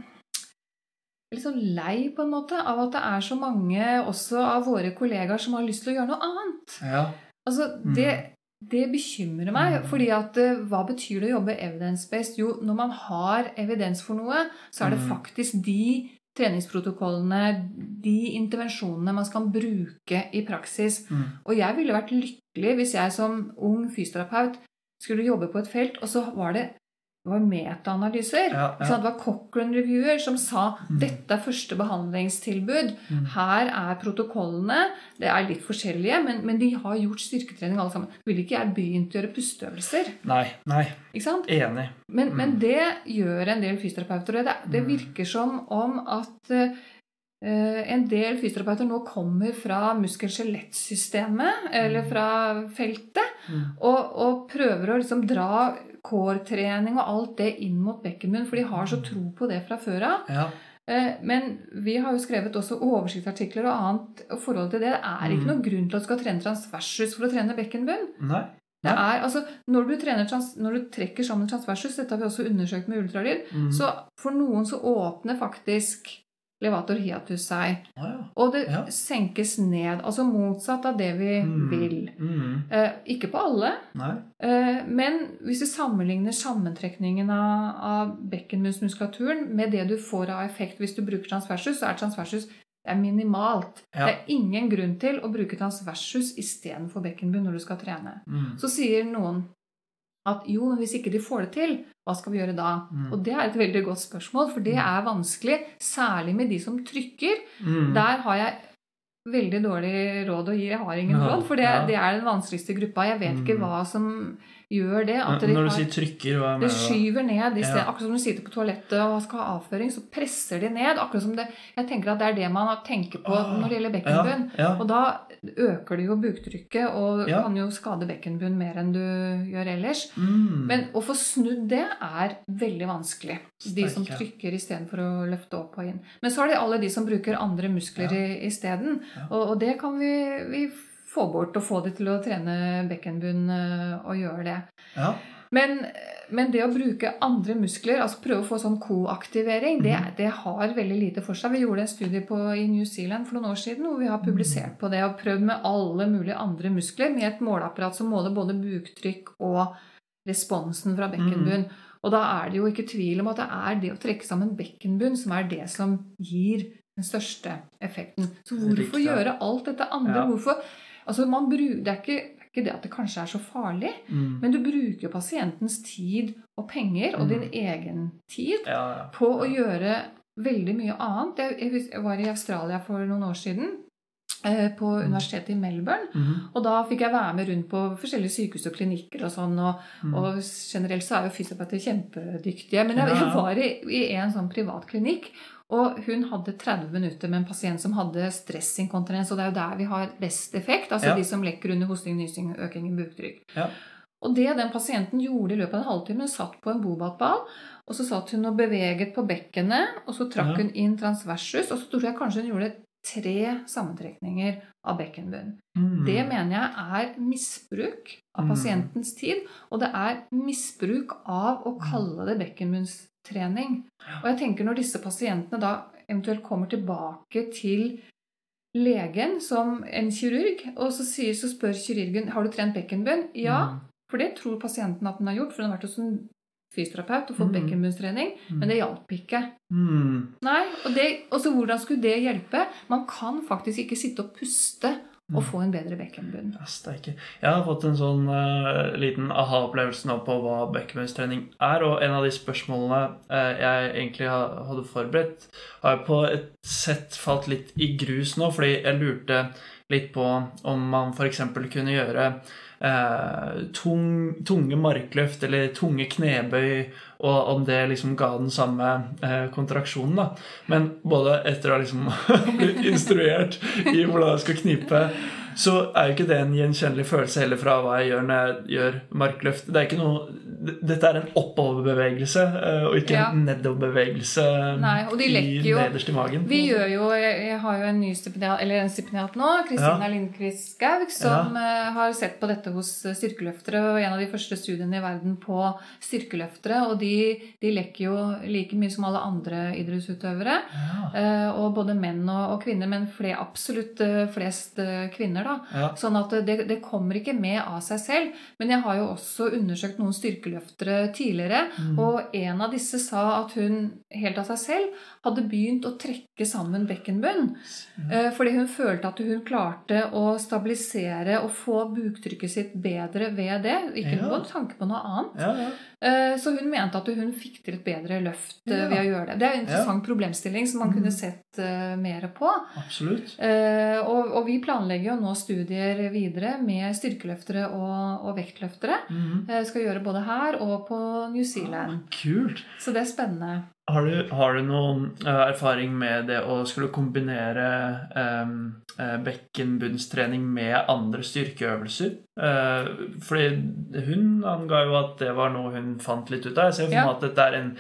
[SPEAKER 2] litt sånn lei på en måte av at det er så mange også av våre kollegaer som har lyst til å gjøre noe annet.
[SPEAKER 1] Ja.
[SPEAKER 2] Altså, det, det bekymrer meg. fordi at eh, hva betyr det å jobbe evidence-based? Jo, når man har evidens for noe, så er det
[SPEAKER 1] Mm.
[SPEAKER 2] faktisk de treningsprotokollene, de intervensjonene man skal bruke i praksis.
[SPEAKER 1] Mm.
[SPEAKER 2] Og jeg ville vært lykkelig hvis jeg som ung fysioterapeut skulle jobbe på et felt, og så var det, det var metaanalyser.
[SPEAKER 1] Ja, ja.
[SPEAKER 2] Det var Cochrane-reviewer som sa
[SPEAKER 1] Mm.
[SPEAKER 2] dette er første behandlingstilbud.
[SPEAKER 1] Mm.
[SPEAKER 2] Her er protokollene. Det er litt forskjellige, men, men de har gjort styrketrening alle sammen. Ville ikke jeg begynt å gjøre pusteøvelser?
[SPEAKER 1] Nei. Nei.
[SPEAKER 2] Ikke sant?
[SPEAKER 1] Enig.
[SPEAKER 2] Men,
[SPEAKER 1] Mm.
[SPEAKER 2] men det gjør en del fysioterapeuter. Det, det
[SPEAKER 1] Mm.
[SPEAKER 2] virker som om at uh, en del fysioterapeuter nå kommer fra muskel-skjelettsystemet, eller
[SPEAKER 1] Mm.
[SPEAKER 2] fra feltet,
[SPEAKER 1] Mm.
[SPEAKER 2] og, og prøver å liksom dra core-trening og alt det inn mot bekkenbunnen, for de har så tro på det fra før av.
[SPEAKER 1] Ja.
[SPEAKER 2] Eh, Men vi har jo skrevet også oversiktsartikler og annet og forhold til det. Det er ikke
[SPEAKER 1] Mm.
[SPEAKER 2] noen grunn til at du skal trene transversus for å trene bekkenbunn.
[SPEAKER 1] Nei.
[SPEAKER 2] Det
[SPEAKER 1] Nei.
[SPEAKER 2] er, altså, når, du trans, når du trekker sammen transversus, dette har vi også undersøkt med ultralyd,
[SPEAKER 1] Mm.
[SPEAKER 2] så for noen så åpner faktisk levator hiatus seg.
[SPEAKER 1] Ah, ja.
[SPEAKER 2] Og det
[SPEAKER 1] Ja.
[SPEAKER 2] senkes ned. Altså motsatt av det vi
[SPEAKER 1] Mm.
[SPEAKER 2] vil.
[SPEAKER 1] Mm.
[SPEAKER 2] Eh, ikke på alle, eh, men hvis du sammenligner sammentrekningen av, av bekkenbunnsmuskulaturen med det du får av effekt hvis du bruker transversus, så er transversus det er minimalt.
[SPEAKER 1] Ja.
[SPEAKER 2] Det er ingen grunn til å bruke transversus istedenfor bekkenbunn når du skal trene.
[SPEAKER 1] Mm.
[SPEAKER 2] Så sier noen at jo, men hvis ikke de får det til, hva skal vi gjøre da?
[SPEAKER 1] Mm.
[SPEAKER 2] Og det er et veldig godt spørsmål, for det er vanskelig, særlig med de som trykker.
[SPEAKER 1] Mm.
[SPEAKER 2] Der har jeg veldig dårlig råd å gi. Jeg har ingen
[SPEAKER 1] Ja,
[SPEAKER 2] råd, for det,
[SPEAKER 1] ja.
[SPEAKER 2] det er den vanskeligste gruppa. Jeg vet ikke
[SPEAKER 1] Mm.
[SPEAKER 2] hva som gjør det. At de
[SPEAKER 1] Når du
[SPEAKER 2] har,
[SPEAKER 1] sier trykker, hva mener du? Det
[SPEAKER 2] skyver ned. i sted-
[SPEAKER 1] Ja.
[SPEAKER 2] Akkurat som du sitter på toalettet og skal ha avføring, så presser de ned. akkurat som det, Jeg tenker at det er det man tenker på
[SPEAKER 1] Ah,
[SPEAKER 2] når det gjelder bekkenbunn.
[SPEAKER 1] Ja, ja.
[SPEAKER 2] Og da øker det jo buktrykket og kan jo skade bekkenbunn mer enn du gjør ellers.
[SPEAKER 1] Mm.
[SPEAKER 2] Men å få snudd det er veldig vanskelig. De som trykker istedenfor å løfte opp og inn. Men så er det alle de som bruker andre muskler
[SPEAKER 1] Ja.
[SPEAKER 2] i isteden. Og, og det kan vi, vi få bort og få de til å trene bekkenbunn eh, og gjøre det.
[SPEAKER 1] ja.
[SPEAKER 2] Men, men det å bruke andre muskler, altså prøve å få sånn koaktivering, det,
[SPEAKER 1] Mhm.
[SPEAKER 2] det har veldig lite for seg. Vi gjorde en studie på, i New Zealand for noen år siden hvor vi har publisert på det og prøvd med alle mulige andre muskler med et måleapparat som måler både buktrykk og responsen fra bekkenbunn. Og da er det jo ikke tvil om at det er det å trekke sammen bekkenbunn som er det som gir den største effekten. Så hvorfor
[SPEAKER 1] Riktig.
[SPEAKER 2] gjøre alt dette andre?
[SPEAKER 1] Ja.
[SPEAKER 2] Hvorfor? Altså man bruker, det, er ikke, det ikke det at det kanskje er så farlig,
[SPEAKER 1] Mm.
[SPEAKER 2] men du bruker pasientens tid og penger og
[SPEAKER 1] Mm.
[SPEAKER 2] din egen tid
[SPEAKER 1] ja, ja.
[SPEAKER 2] på å gjøre veldig mye annet. Jeg, jeg var i Australia for noen år siden, eh, på universitetet i Melbourne.
[SPEAKER 1] Mhm.
[SPEAKER 2] Og da fikk jeg være med rundt på forskjellige sykehus og klinikker og sånn. Og,
[SPEAKER 1] Mm.
[SPEAKER 2] og generelt så er jo fysioterapeuter kjempedyktige. Men jeg, jeg var i, i en sånn privat klinikk, og hun hadde 30 minutter med en pasient som hadde stressinkontinens. Og det er jo der vi har best effekt. Altså
[SPEAKER 1] Ja.
[SPEAKER 2] de som lekker under hosting, nysing, øking i buktrykk.
[SPEAKER 1] Ja.
[SPEAKER 2] Og det den pasienten gjorde i løpet av en halvtime, hun satt på en bobatball, og så satt hun og beveget på bekkenet, og så trakk
[SPEAKER 1] Ja.
[SPEAKER 2] hun inn transversus, og så tror jeg kanskje hun gjorde tre sammentrekninger av bekkenbunnen.
[SPEAKER 1] Mm.
[SPEAKER 2] Det mener jeg er misbruk av
[SPEAKER 1] Mm.
[SPEAKER 2] pasientens tid, og det er misbruk av å kalle det bekkenbunnstrening. Og jeg tenker når disse pasientene da eventuelt kommer tilbake til legen som en kirurg, og så, sier, så spør kirurgen har du trent bekkenbunn. Ja,
[SPEAKER 1] Mm.
[SPEAKER 2] for det tror pasienten at den har gjort, for den har vært hos en fysioterapeut og fått
[SPEAKER 1] Mm.
[SPEAKER 2] bekkenbunnstrening,
[SPEAKER 1] Mm.
[SPEAKER 2] men det hjalp ikke.
[SPEAKER 1] Mm.
[SPEAKER 2] Nei, og, det, hvordan skulle det hjelpe? Man kan faktisk ikke sitte og puste og
[SPEAKER 1] Mm.
[SPEAKER 2] få en bedre bekkenbunn.
[SPEAKER 1] Jeg har fått en sånn uh, liten aha-opplevelse nå på hva bekkenbunnstrening er, og en av de spørsmålene uh, jeg egentlig ha, hadde forberedt, har jeg på et sett falt litt i grus nå, fordi jeg lurte litt på om man f.eks. kunne gjøre eh, tung, tunge markløft eller tunge knebøy, og om det liksom ga den samme eh, kontraksjonen. da. Men både etter å ha liksom <laughs> blitt instruert i hvordan jeg skal knipe, så er jo ikke det en gjenkjennelig følelse heller fra hva jeg gjør når jeg gjør markløft. Det er noe, dette er en oppoverbevegelse, eh, og ikke
[SPEAKER 2] Ja.
[SPEAKER 1] en nedoverbevegelse
[SPEAKER 2] Nei, og de lekker jo-
[SPEAKER 1] nederst i magen.
[SPEAKER 2] Vi gjør jo, jeg, har jo en ny stipendiat, eller en stipendiat nå, Kristina
[SPEAKER 1] Ja.
[SPEAKER 2] Lindqvist Skaug, som ja. har sett på dette hos eh, styrkeløftere, og en av de første studiene i verden på styrkeløftere. Og de, de lekker jo like mye som alle andre idrettsutøvere.
[SPEAKER 1] Ja.
[SPEAKER 2] eh, Og både menn og, og kvinner, men fler, absolutt eh, flest eh, kvinner, da.
[SPEAKER 1] Ja.
[SPEAKER 2] Sånn at det, det kommer ikke med av seg selv. Men jeg har jo også undersøkt noen styrkeløftere tidligere,
[SPEAKER 1] Mm.
[SPEAKER 2] og en av disse sa at hun helt av seg selv hadde begynt å trekke sammen bekkenbunn. eh, Fordi hun følte at hun klarte å stabilisere og få buktrykket sitt bedre ved det. Ikke
[SPEAKER 1] Ja.
[SPEAKER 2] noen tanke på noe annet.
[SPEAKER 1] Ja, ja.
[SPEAKER 2] Eh, Så hun mente at hun fikk til et bedre løft eh,
[SPEAKER 1] Ja.
[SPEAKER 2] ved å gjøre det. Det er en interessant problemstilling som man
[SPEAKER 1] Mm.
[SPEAKER 2] kunne sett mer på.
[SPEAKER 1] Absolutt.
[SPEAKER 2] Og, og vi planlegger jo nå studier videre med styrkeløftere og, og vektløftere. Eh, skal gjøre både her og på New Zealand.
[SPEAKER 1] Kult.
[SPEAKER 2] Så det er spennende.
[SPEAKER 1] Har du, har du noen eh, erfaring med det å skulle kombinere um, bekkenbunnstrening med andre styrkeøvelser? Eh, fordi hun anga jo at det var noe hun fant litt ut av. Jeg ser for
[SPEAKER 2] Ja.
[SPEAKER 1] meg at dette er en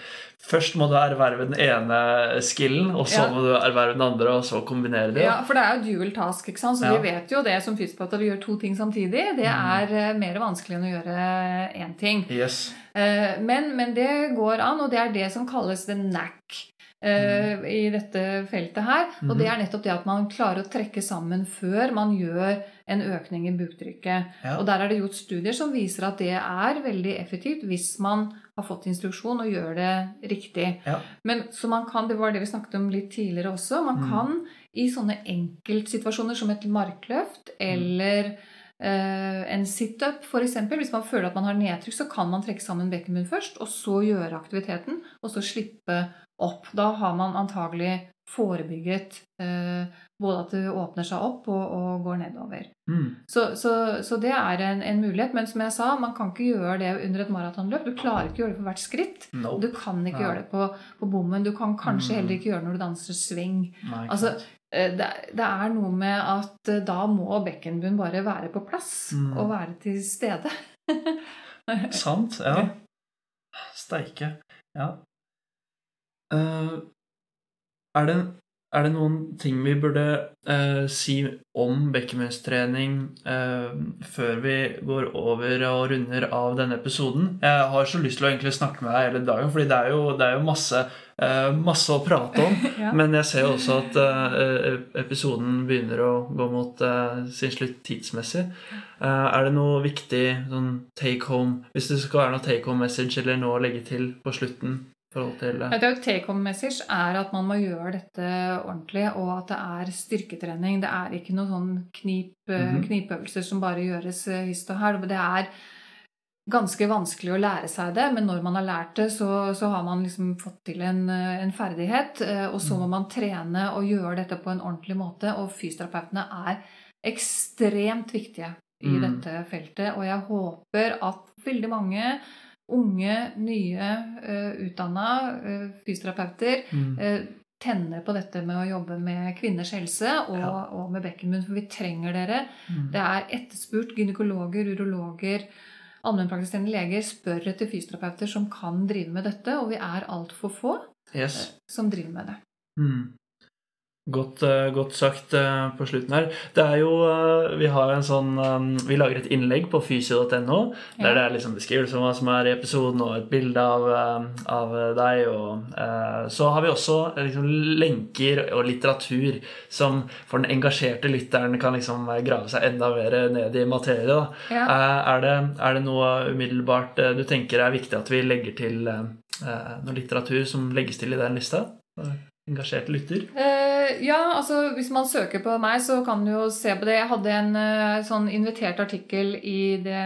[SPEAKER 1] Først må du erverve den ene skillen, og så
[SPEAKER 2] Ja.
[SPEAKER 1] må du erverve den andre, og så kombinere det.
[SPEAKER 2] Ja, For det er jo dual task, ikke sant? så
[SPEAKER 1] Ja.
[SPEAKER 2] vi vet jo det som fysioterapeuter å gjøre to ting samtidig. Det er mm. mer vanskelig enn å gjøre én ting.
[SPEAKER 1] Yes.
[SPEAKER 2] Eh, Men, men det går an, og det er det som kalles the NAC. Mm. i dette feltet her. Og det er nettopp det at man klarer å trekke sammen før man gjør en økning i buktrykket.
[SPEAKER 1] Ja.
[SPEAKER 2] Og der er det gjort studier som viser at det er veldig effektivt hvis man har fått instruksjon og gjør det riktig.
[SPEAKER 1] Ja.
[SPEAKER 2] Men så man kan, Det var det vi snakket om litt tidligere også. Man
[SPEAKER 1] Mm.
[SPEAKER 2] kan i sånne enkeltsituasjoner som et markløft eller eh, en situp f.eks. Hvis man føler at man har nedtrykk, så kan man trekke sammen bekkenbunnen først, og så gjøre aktiviteten, og så slippe opp. Da har man antagelig forebygget eh, både at det åpner seg opp og, og går nedover.
[SPEAKER 1] Mm.
[SPEAKER 2] Så, så, så det er en, en mulighet. Men som jeg sa, man kan ikke gjøre det under et maratonløp. Du klarer ikke å gjøre det på hvert skritt. Nope. Du kan ikke
[SPEAKER 1] Ja.
[SPEAKER 2] gjøre det på, på bommen. Du kan kanskje
[SPEAKER 1] Mm.
[SPEAKER 2] heller ikke gjøre det når du danser sving.
[SPEAKER 1] Nei,
[SPEAKER 2] Altså, eh, det, det er noe med at eh, da må bekkenbunnen bare være på plass
[SPEAKER 1] Mm.
[SPEAKER 2] og være til stede.
[SPEAKER 1] Sant, ja. Steike. Ja. Eh, er, det, er det noen ting vi burde eh, si om bekkenbunnstrening eh, før vi går over og runder av denne episoden? Jeg har så lyst til å egentlig snakke med deg hele dagen, fordi det er jo, det er jo masse, eh, masse å prate om. <laughs>
[SPEAKER 2] Ja.
[SPEAKER 1] Men jeg ser jo også at eh, episoden begynner å gå mot eh, sin slutt tidsmessig. Eh, er det noe viktig sånn take home Hvis det skal være noe take home message eller noe å legge til på slutten? Forhold til eh,
[SPEAKER 2] Jeg tror Take home message er at man må gjøre dette ordentlig, og at det er styrketrening. Det er ikke noen sånn knip, mm
[SPEAKER 1] -hmm.
[SPEAKER 2] knipøvelser som bare gjøres eh, hist og her. Det er ganske vanskelig å lære seg det, men når man har lært det, så, så har man liksom fått til en, en ferdighet. Og så må man trene og gjøre dette på en ordentlig måte, og fysioterapeutene er ekstremt viktige i
[SPEAKER 1] Mm.
[SPEAKER 2] dette feltet. Og jeg håper at veldig mange unge, nye, uh, utdanna eh, fysioterapeuter
[SPEAKER 1] mm,
[SPEAKER 2] eh, tenner på dette med å jobbe med kvinners helse og,
[SPEAKER 1] Ja.
[SPEAKER 2] og med bekkenbunn, for vi trenger dere.
[SPEAKER 1] mm.
[SPEAKER 2] Det er etterspurt. Gynekologer, urologer, allmennpraktiserende leger spør etter fysioterapeuter som kan drive med dette, og vi er altfor få
[SPEAKER 1] Yes.
[SPEAKER 2] som driver med det.
[SPEAKER 1] Mm. Godt, eh, godt sagt eh, på slutten her. Det er jo eh, Vi har en sånn Vi lager et innlegg på fysio.no der
[SPEAKER 2] Ja.
[SPEAKER 1] det er liksom beskrivelse om hva som er i episoden, og et bilde av, av deg. Og så har vi også liksom lenker og litteratur som for den engasjerte lytteren kan liksom grave seg enda mer ned i materie.
[SPEAKER 2] Ja.
[SPEAKER 1] Er, det, er det noe umiddelbart du tenker er viktig at vi legger til noe litteratur som legges til i den lista? Engasjert lytter?
[SPEAKER 2] Eh, ja, altså hvis man søker på meg, så kan du jo se på det. Jeg hadde en uh, sånn invitert artikkel i det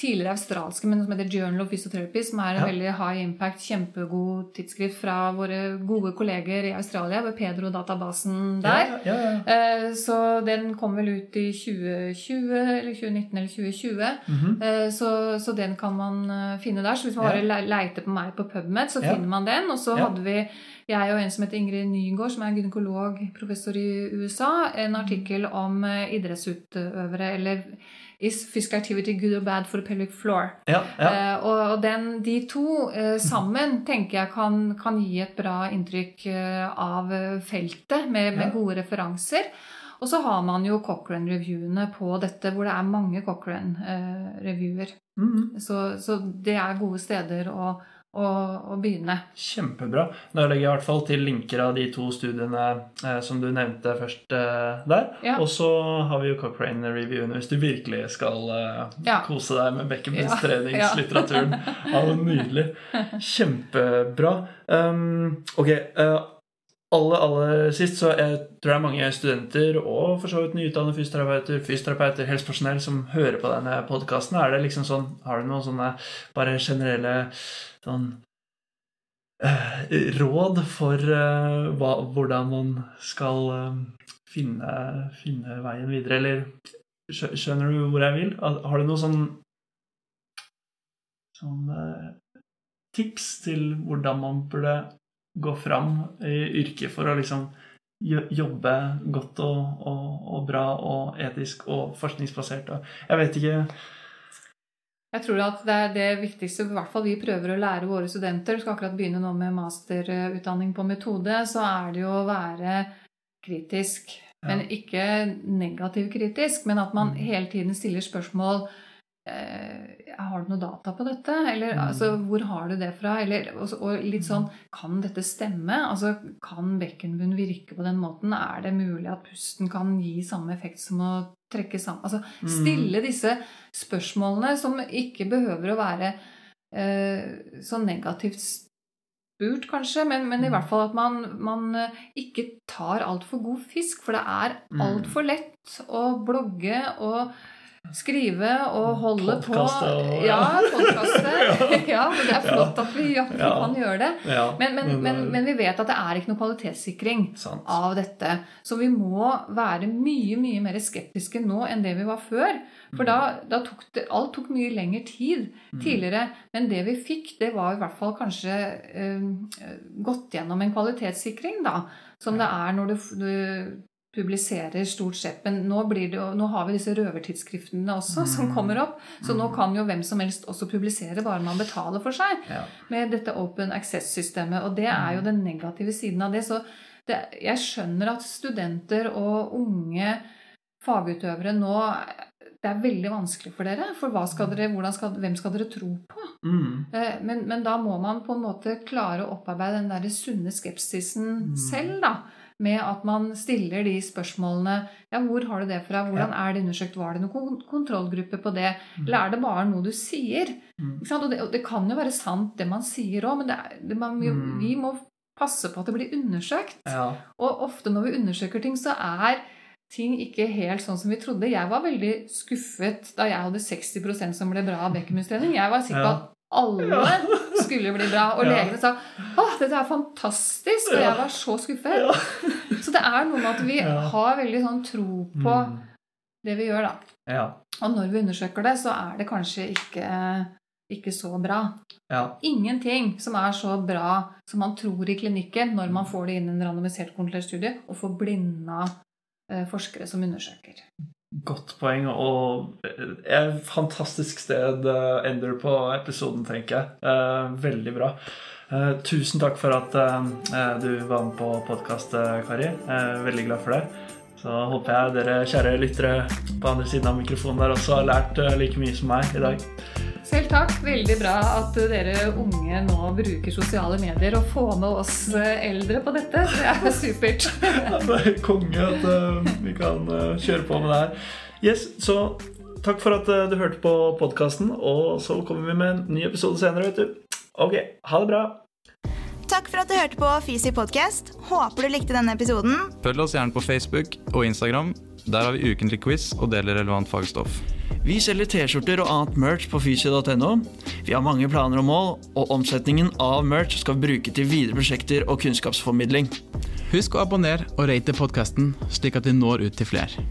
[SPEAKER 2] tidligere australske, men som heter Journal of Physiotherapy, som er en
[SPEAKER 1] Ja.
[SPEAKER 2] veldig high impact, kjempegod tidsskrift fra våre gode kolleger i Australia, ved Pedro-databasen der.
[SPEAKER 1] Ja, ja, ja.
[SPEAKER 2] Eh, Så den kom vel ut i 2020, eller 2019 eller 2020.
[SPEAKER 1] Mhm.
[SPEAKER 2] Eh, Så, så den kan man eh, finne der. Så hvis man bare le- leiter på meg på PubMed, så finner man den. Og så hadde vi, jeg og en som heter Ingrid Nygaard, som er gynekolog, professor i USA, en artikkel om eh, idrettsutøvere, eller Is physical activity good or bad for the pelvic floor?
[SPEAKER 1] ja, ja.
[SPEAKER 2] Eh, og den, de to eh, sammen tenker jeg kan, kan gi et bra inntrykk eh, av feltet, med, med
[SPEAKER 1] Ja.
[SPEAKER 2] gode referanser. Og så har man jo Cochrane-reviewene på dette, hvor det er mange Cochrane-reviewer.
[SPEAKER 1] -hmm.
[SPEAKER 2] så, så det er gode steder å, å, å begynne.
[SPEAKER 1] Kjempebra. Da legger jeg i hvert fall til linker av de to studiene eh, som du nevnte først eh, der.
[SPEAKER 2] Ja.
[SPEAKER 1] Og så har vi jo Cochrane-reviewene hvis du virkelig skal eh,
[SPEAKER 2] Ja.
[SPEAKER 1] kose deg med
[SPEAKER 2] Ja. <laughs>
[SPEAKER 1] bekkenbunnstreningslitteraturen. Ja, nydelig. Kjempebra. Um, ok, eh, aller, aller sist så jeg tror det er mange studenter og for så vidt nyutdannede fysioterapeuter, fysioterapeuter, helsepersonell som hører på denne podkasten. Er det liksom sånn, har du noen sånne bare generelle sånn uh, råd for uh, hva, hvordan man skal uh, finne, finne veien videre, eller skjønner du hvor jeg vil? Har du noen sånn, sånn tips til hvordan man burde gå fram i yrket for å liksom jobbe godt og, og, og bra og etisk og forskningsbasert? Og jeg vet ikke
[SPEAKER 2] Jeg tror at det er det viktigste, i hvert fall vi prøver å lære våre studenter. Du skal akkurat begynne nå med masterutdanning på metode. Så er det jo å være kritisk. Men ikke negativ kritisk, men at man
[SPEAKER 1] Mm.
[SPEAKER 2] hele tiden stiller spørsmål har du noe data på dette? Eller
[SPEAKER 1] Mm.
[SPEAKER 2] altså, hvor har du det fra? Eller, og, og litt sånn Kan dette stemme? Altså, Kan bekkenbunn virke på den måten? Er det mulig at pusten kan gi samme effekt som å trekke sammen? Altså,
[SPEAKER 1] Mm.
[SPEAKER 2] stille disse spørsmålene som ikke behøver å være eh, så negativt spurt, kanskje, men, men i
[SPEAKER 1] Mm.
[SPEAKER 2] hvert fall at man, man eh, ikke tar altfor god fisk. For det er
[SPEAKER 1] Mm.
[SPEAKER 2] altfor lett å blogge og skrive og holde
[SPEAKER 1] Podcaste
[SPEAKER 2] på.
[SPEAKER 1] og-
[SPEAKER 2] ja, <laughs> podkaste. <laughs> <laughs> ja, men det er flott at vi,
[SPEAKER 1] Ja.
[SPEAKER 2] kan gjøre det.
[SPEAKER 1] Ja,
[SPEAKER 2] Men, men, men,
[SPEAKER 1] eh,
[SPEAKER 2] men vi vet at det er ikke noe kvalitetssikring
[SPEAKER 1] Sant.
[SPEAKER 2] av dette. Så vi må være mye mye mer skeptiske nå enn det vi var før. For da, da tok det, alt tok mye lengre tid tidligere. Men det vi fikk, det var i hvert fall kanskje eh, gått gjennom en kvalitetssikring, da. Som det er når du, du publiserer stort sett. Men nå, blir det, nå har vi disse røvertidsskriftene også som kommer opp. Så nå kan jo hvem som helst også publisere, bare man betaler for seg
[SPEAKER 1] Ja.
[SPEAKER 2] med dette open access-systemet. Og det er jo den negative siden av det. Så det, jeg skjønner at studenter og unge fagutøvere nå Det er veldig vanskelig for dere. For skal dere, skal, hvem skal dere tro på?
[SPEAKER 1] Mm.
[SPEAKER 2] Eh, Men, men da må man på en måte klare å opparbeide den der sunne skepsisen
[SPEAKER 1] Mm.
[SPEAKER 2] selv, da. Med at man stiller de spørsmålene Ja, hvor har du det fra? Hvordan er det undersøkt? Var det noen kontrollgruppe på det? Eller er det bare noe du sier?
[SPEAKER 1] Mm.
[SPEAKER 2] Og, det, og det kan jo være sant, det man sier òg, men det er, det man, vi,
[SPEAKER 1] Mm.
[SPEAKER 2] vi må passe på at det blir undersøkt.
[SPEAKER 1] Ja.
[SPEAKER 2] Og ofte når vi undersøker ting, så er ting ikke helt sånn som vi trodde. Jeg var veldig skuffet da jeg hadde 60% som ble bra av Beckham-utredning. Jeg var sikker på
[SPEAKER 1] Ja.
[SPEAKER 2] at alle skulle bli bra. Og
[SPEAKER 1] Ja.
[SPEAKER 2] legene sa 'Å, dette er fantastisk', og jeg var så skuffet. Så det er noe med at vi <laughs>
[SPEAKER 1] Ja.
[SPEAKER 2] har veldig sånn tro på
[SPEAKER 1] Mm.
[SPEAKER 2] det vi gjør, da.
[SPEAKER 1] Ja.
[SPEAKER 2] Og når vi undersøker det, så er det kanskje ikke, ikke så bra.
[SPEAKER 1] ja.
[SPEAKER 2] Ingenting som er så bra som man tror i klinikken når man får det inn i en randomisert kontrollert studie, og får blinda eh, forskere som undersøker.
[SPEAKER 1] Godt poeng, og et fantastisk sted eh, ender på episoden, tenker jeg. Eh, veldig bra. Eh, tusen takk for at du var med på podkast, Kari. Eh, veldig glad for det. Så håper jeg dere kjære lyttere på andre siden av mikrofonen der også har lært like mye som meg i dag.
[SPEAKER 2] Selv takk. Veldig bra at dere unge nå bruker sosiale medier og får med oss eh, eldre på dette. Det er supert. <laughs>
[SPEAKER 1] Det er konge at eh, vi kan eh, kjøre på med det her. Yes, så takk for at du hørte på podkasten, og så kommer vi med en ny episode senere, vet du. Ok, ha det bra.
[SPEAKER 3] Takk for at du hørte på Fysi podcast. Håper du likte denne episoden.
[SPEAKER 4] Følg oss gjerne på Facebook og Instagram. Der har vi ukentlig quiz og deler relevant fagstoff.
[SPEAKER 1] Vi selger T-skjorter og annet merch på fysio.no. Vi har mange planer og mål, og omsetningen av merch skal vi bruke til videre prosjekter og kunnskapsformidling.
[SPEAKER 5] Husk å abonnere og rate podkasten, slik at vi når ut til flere.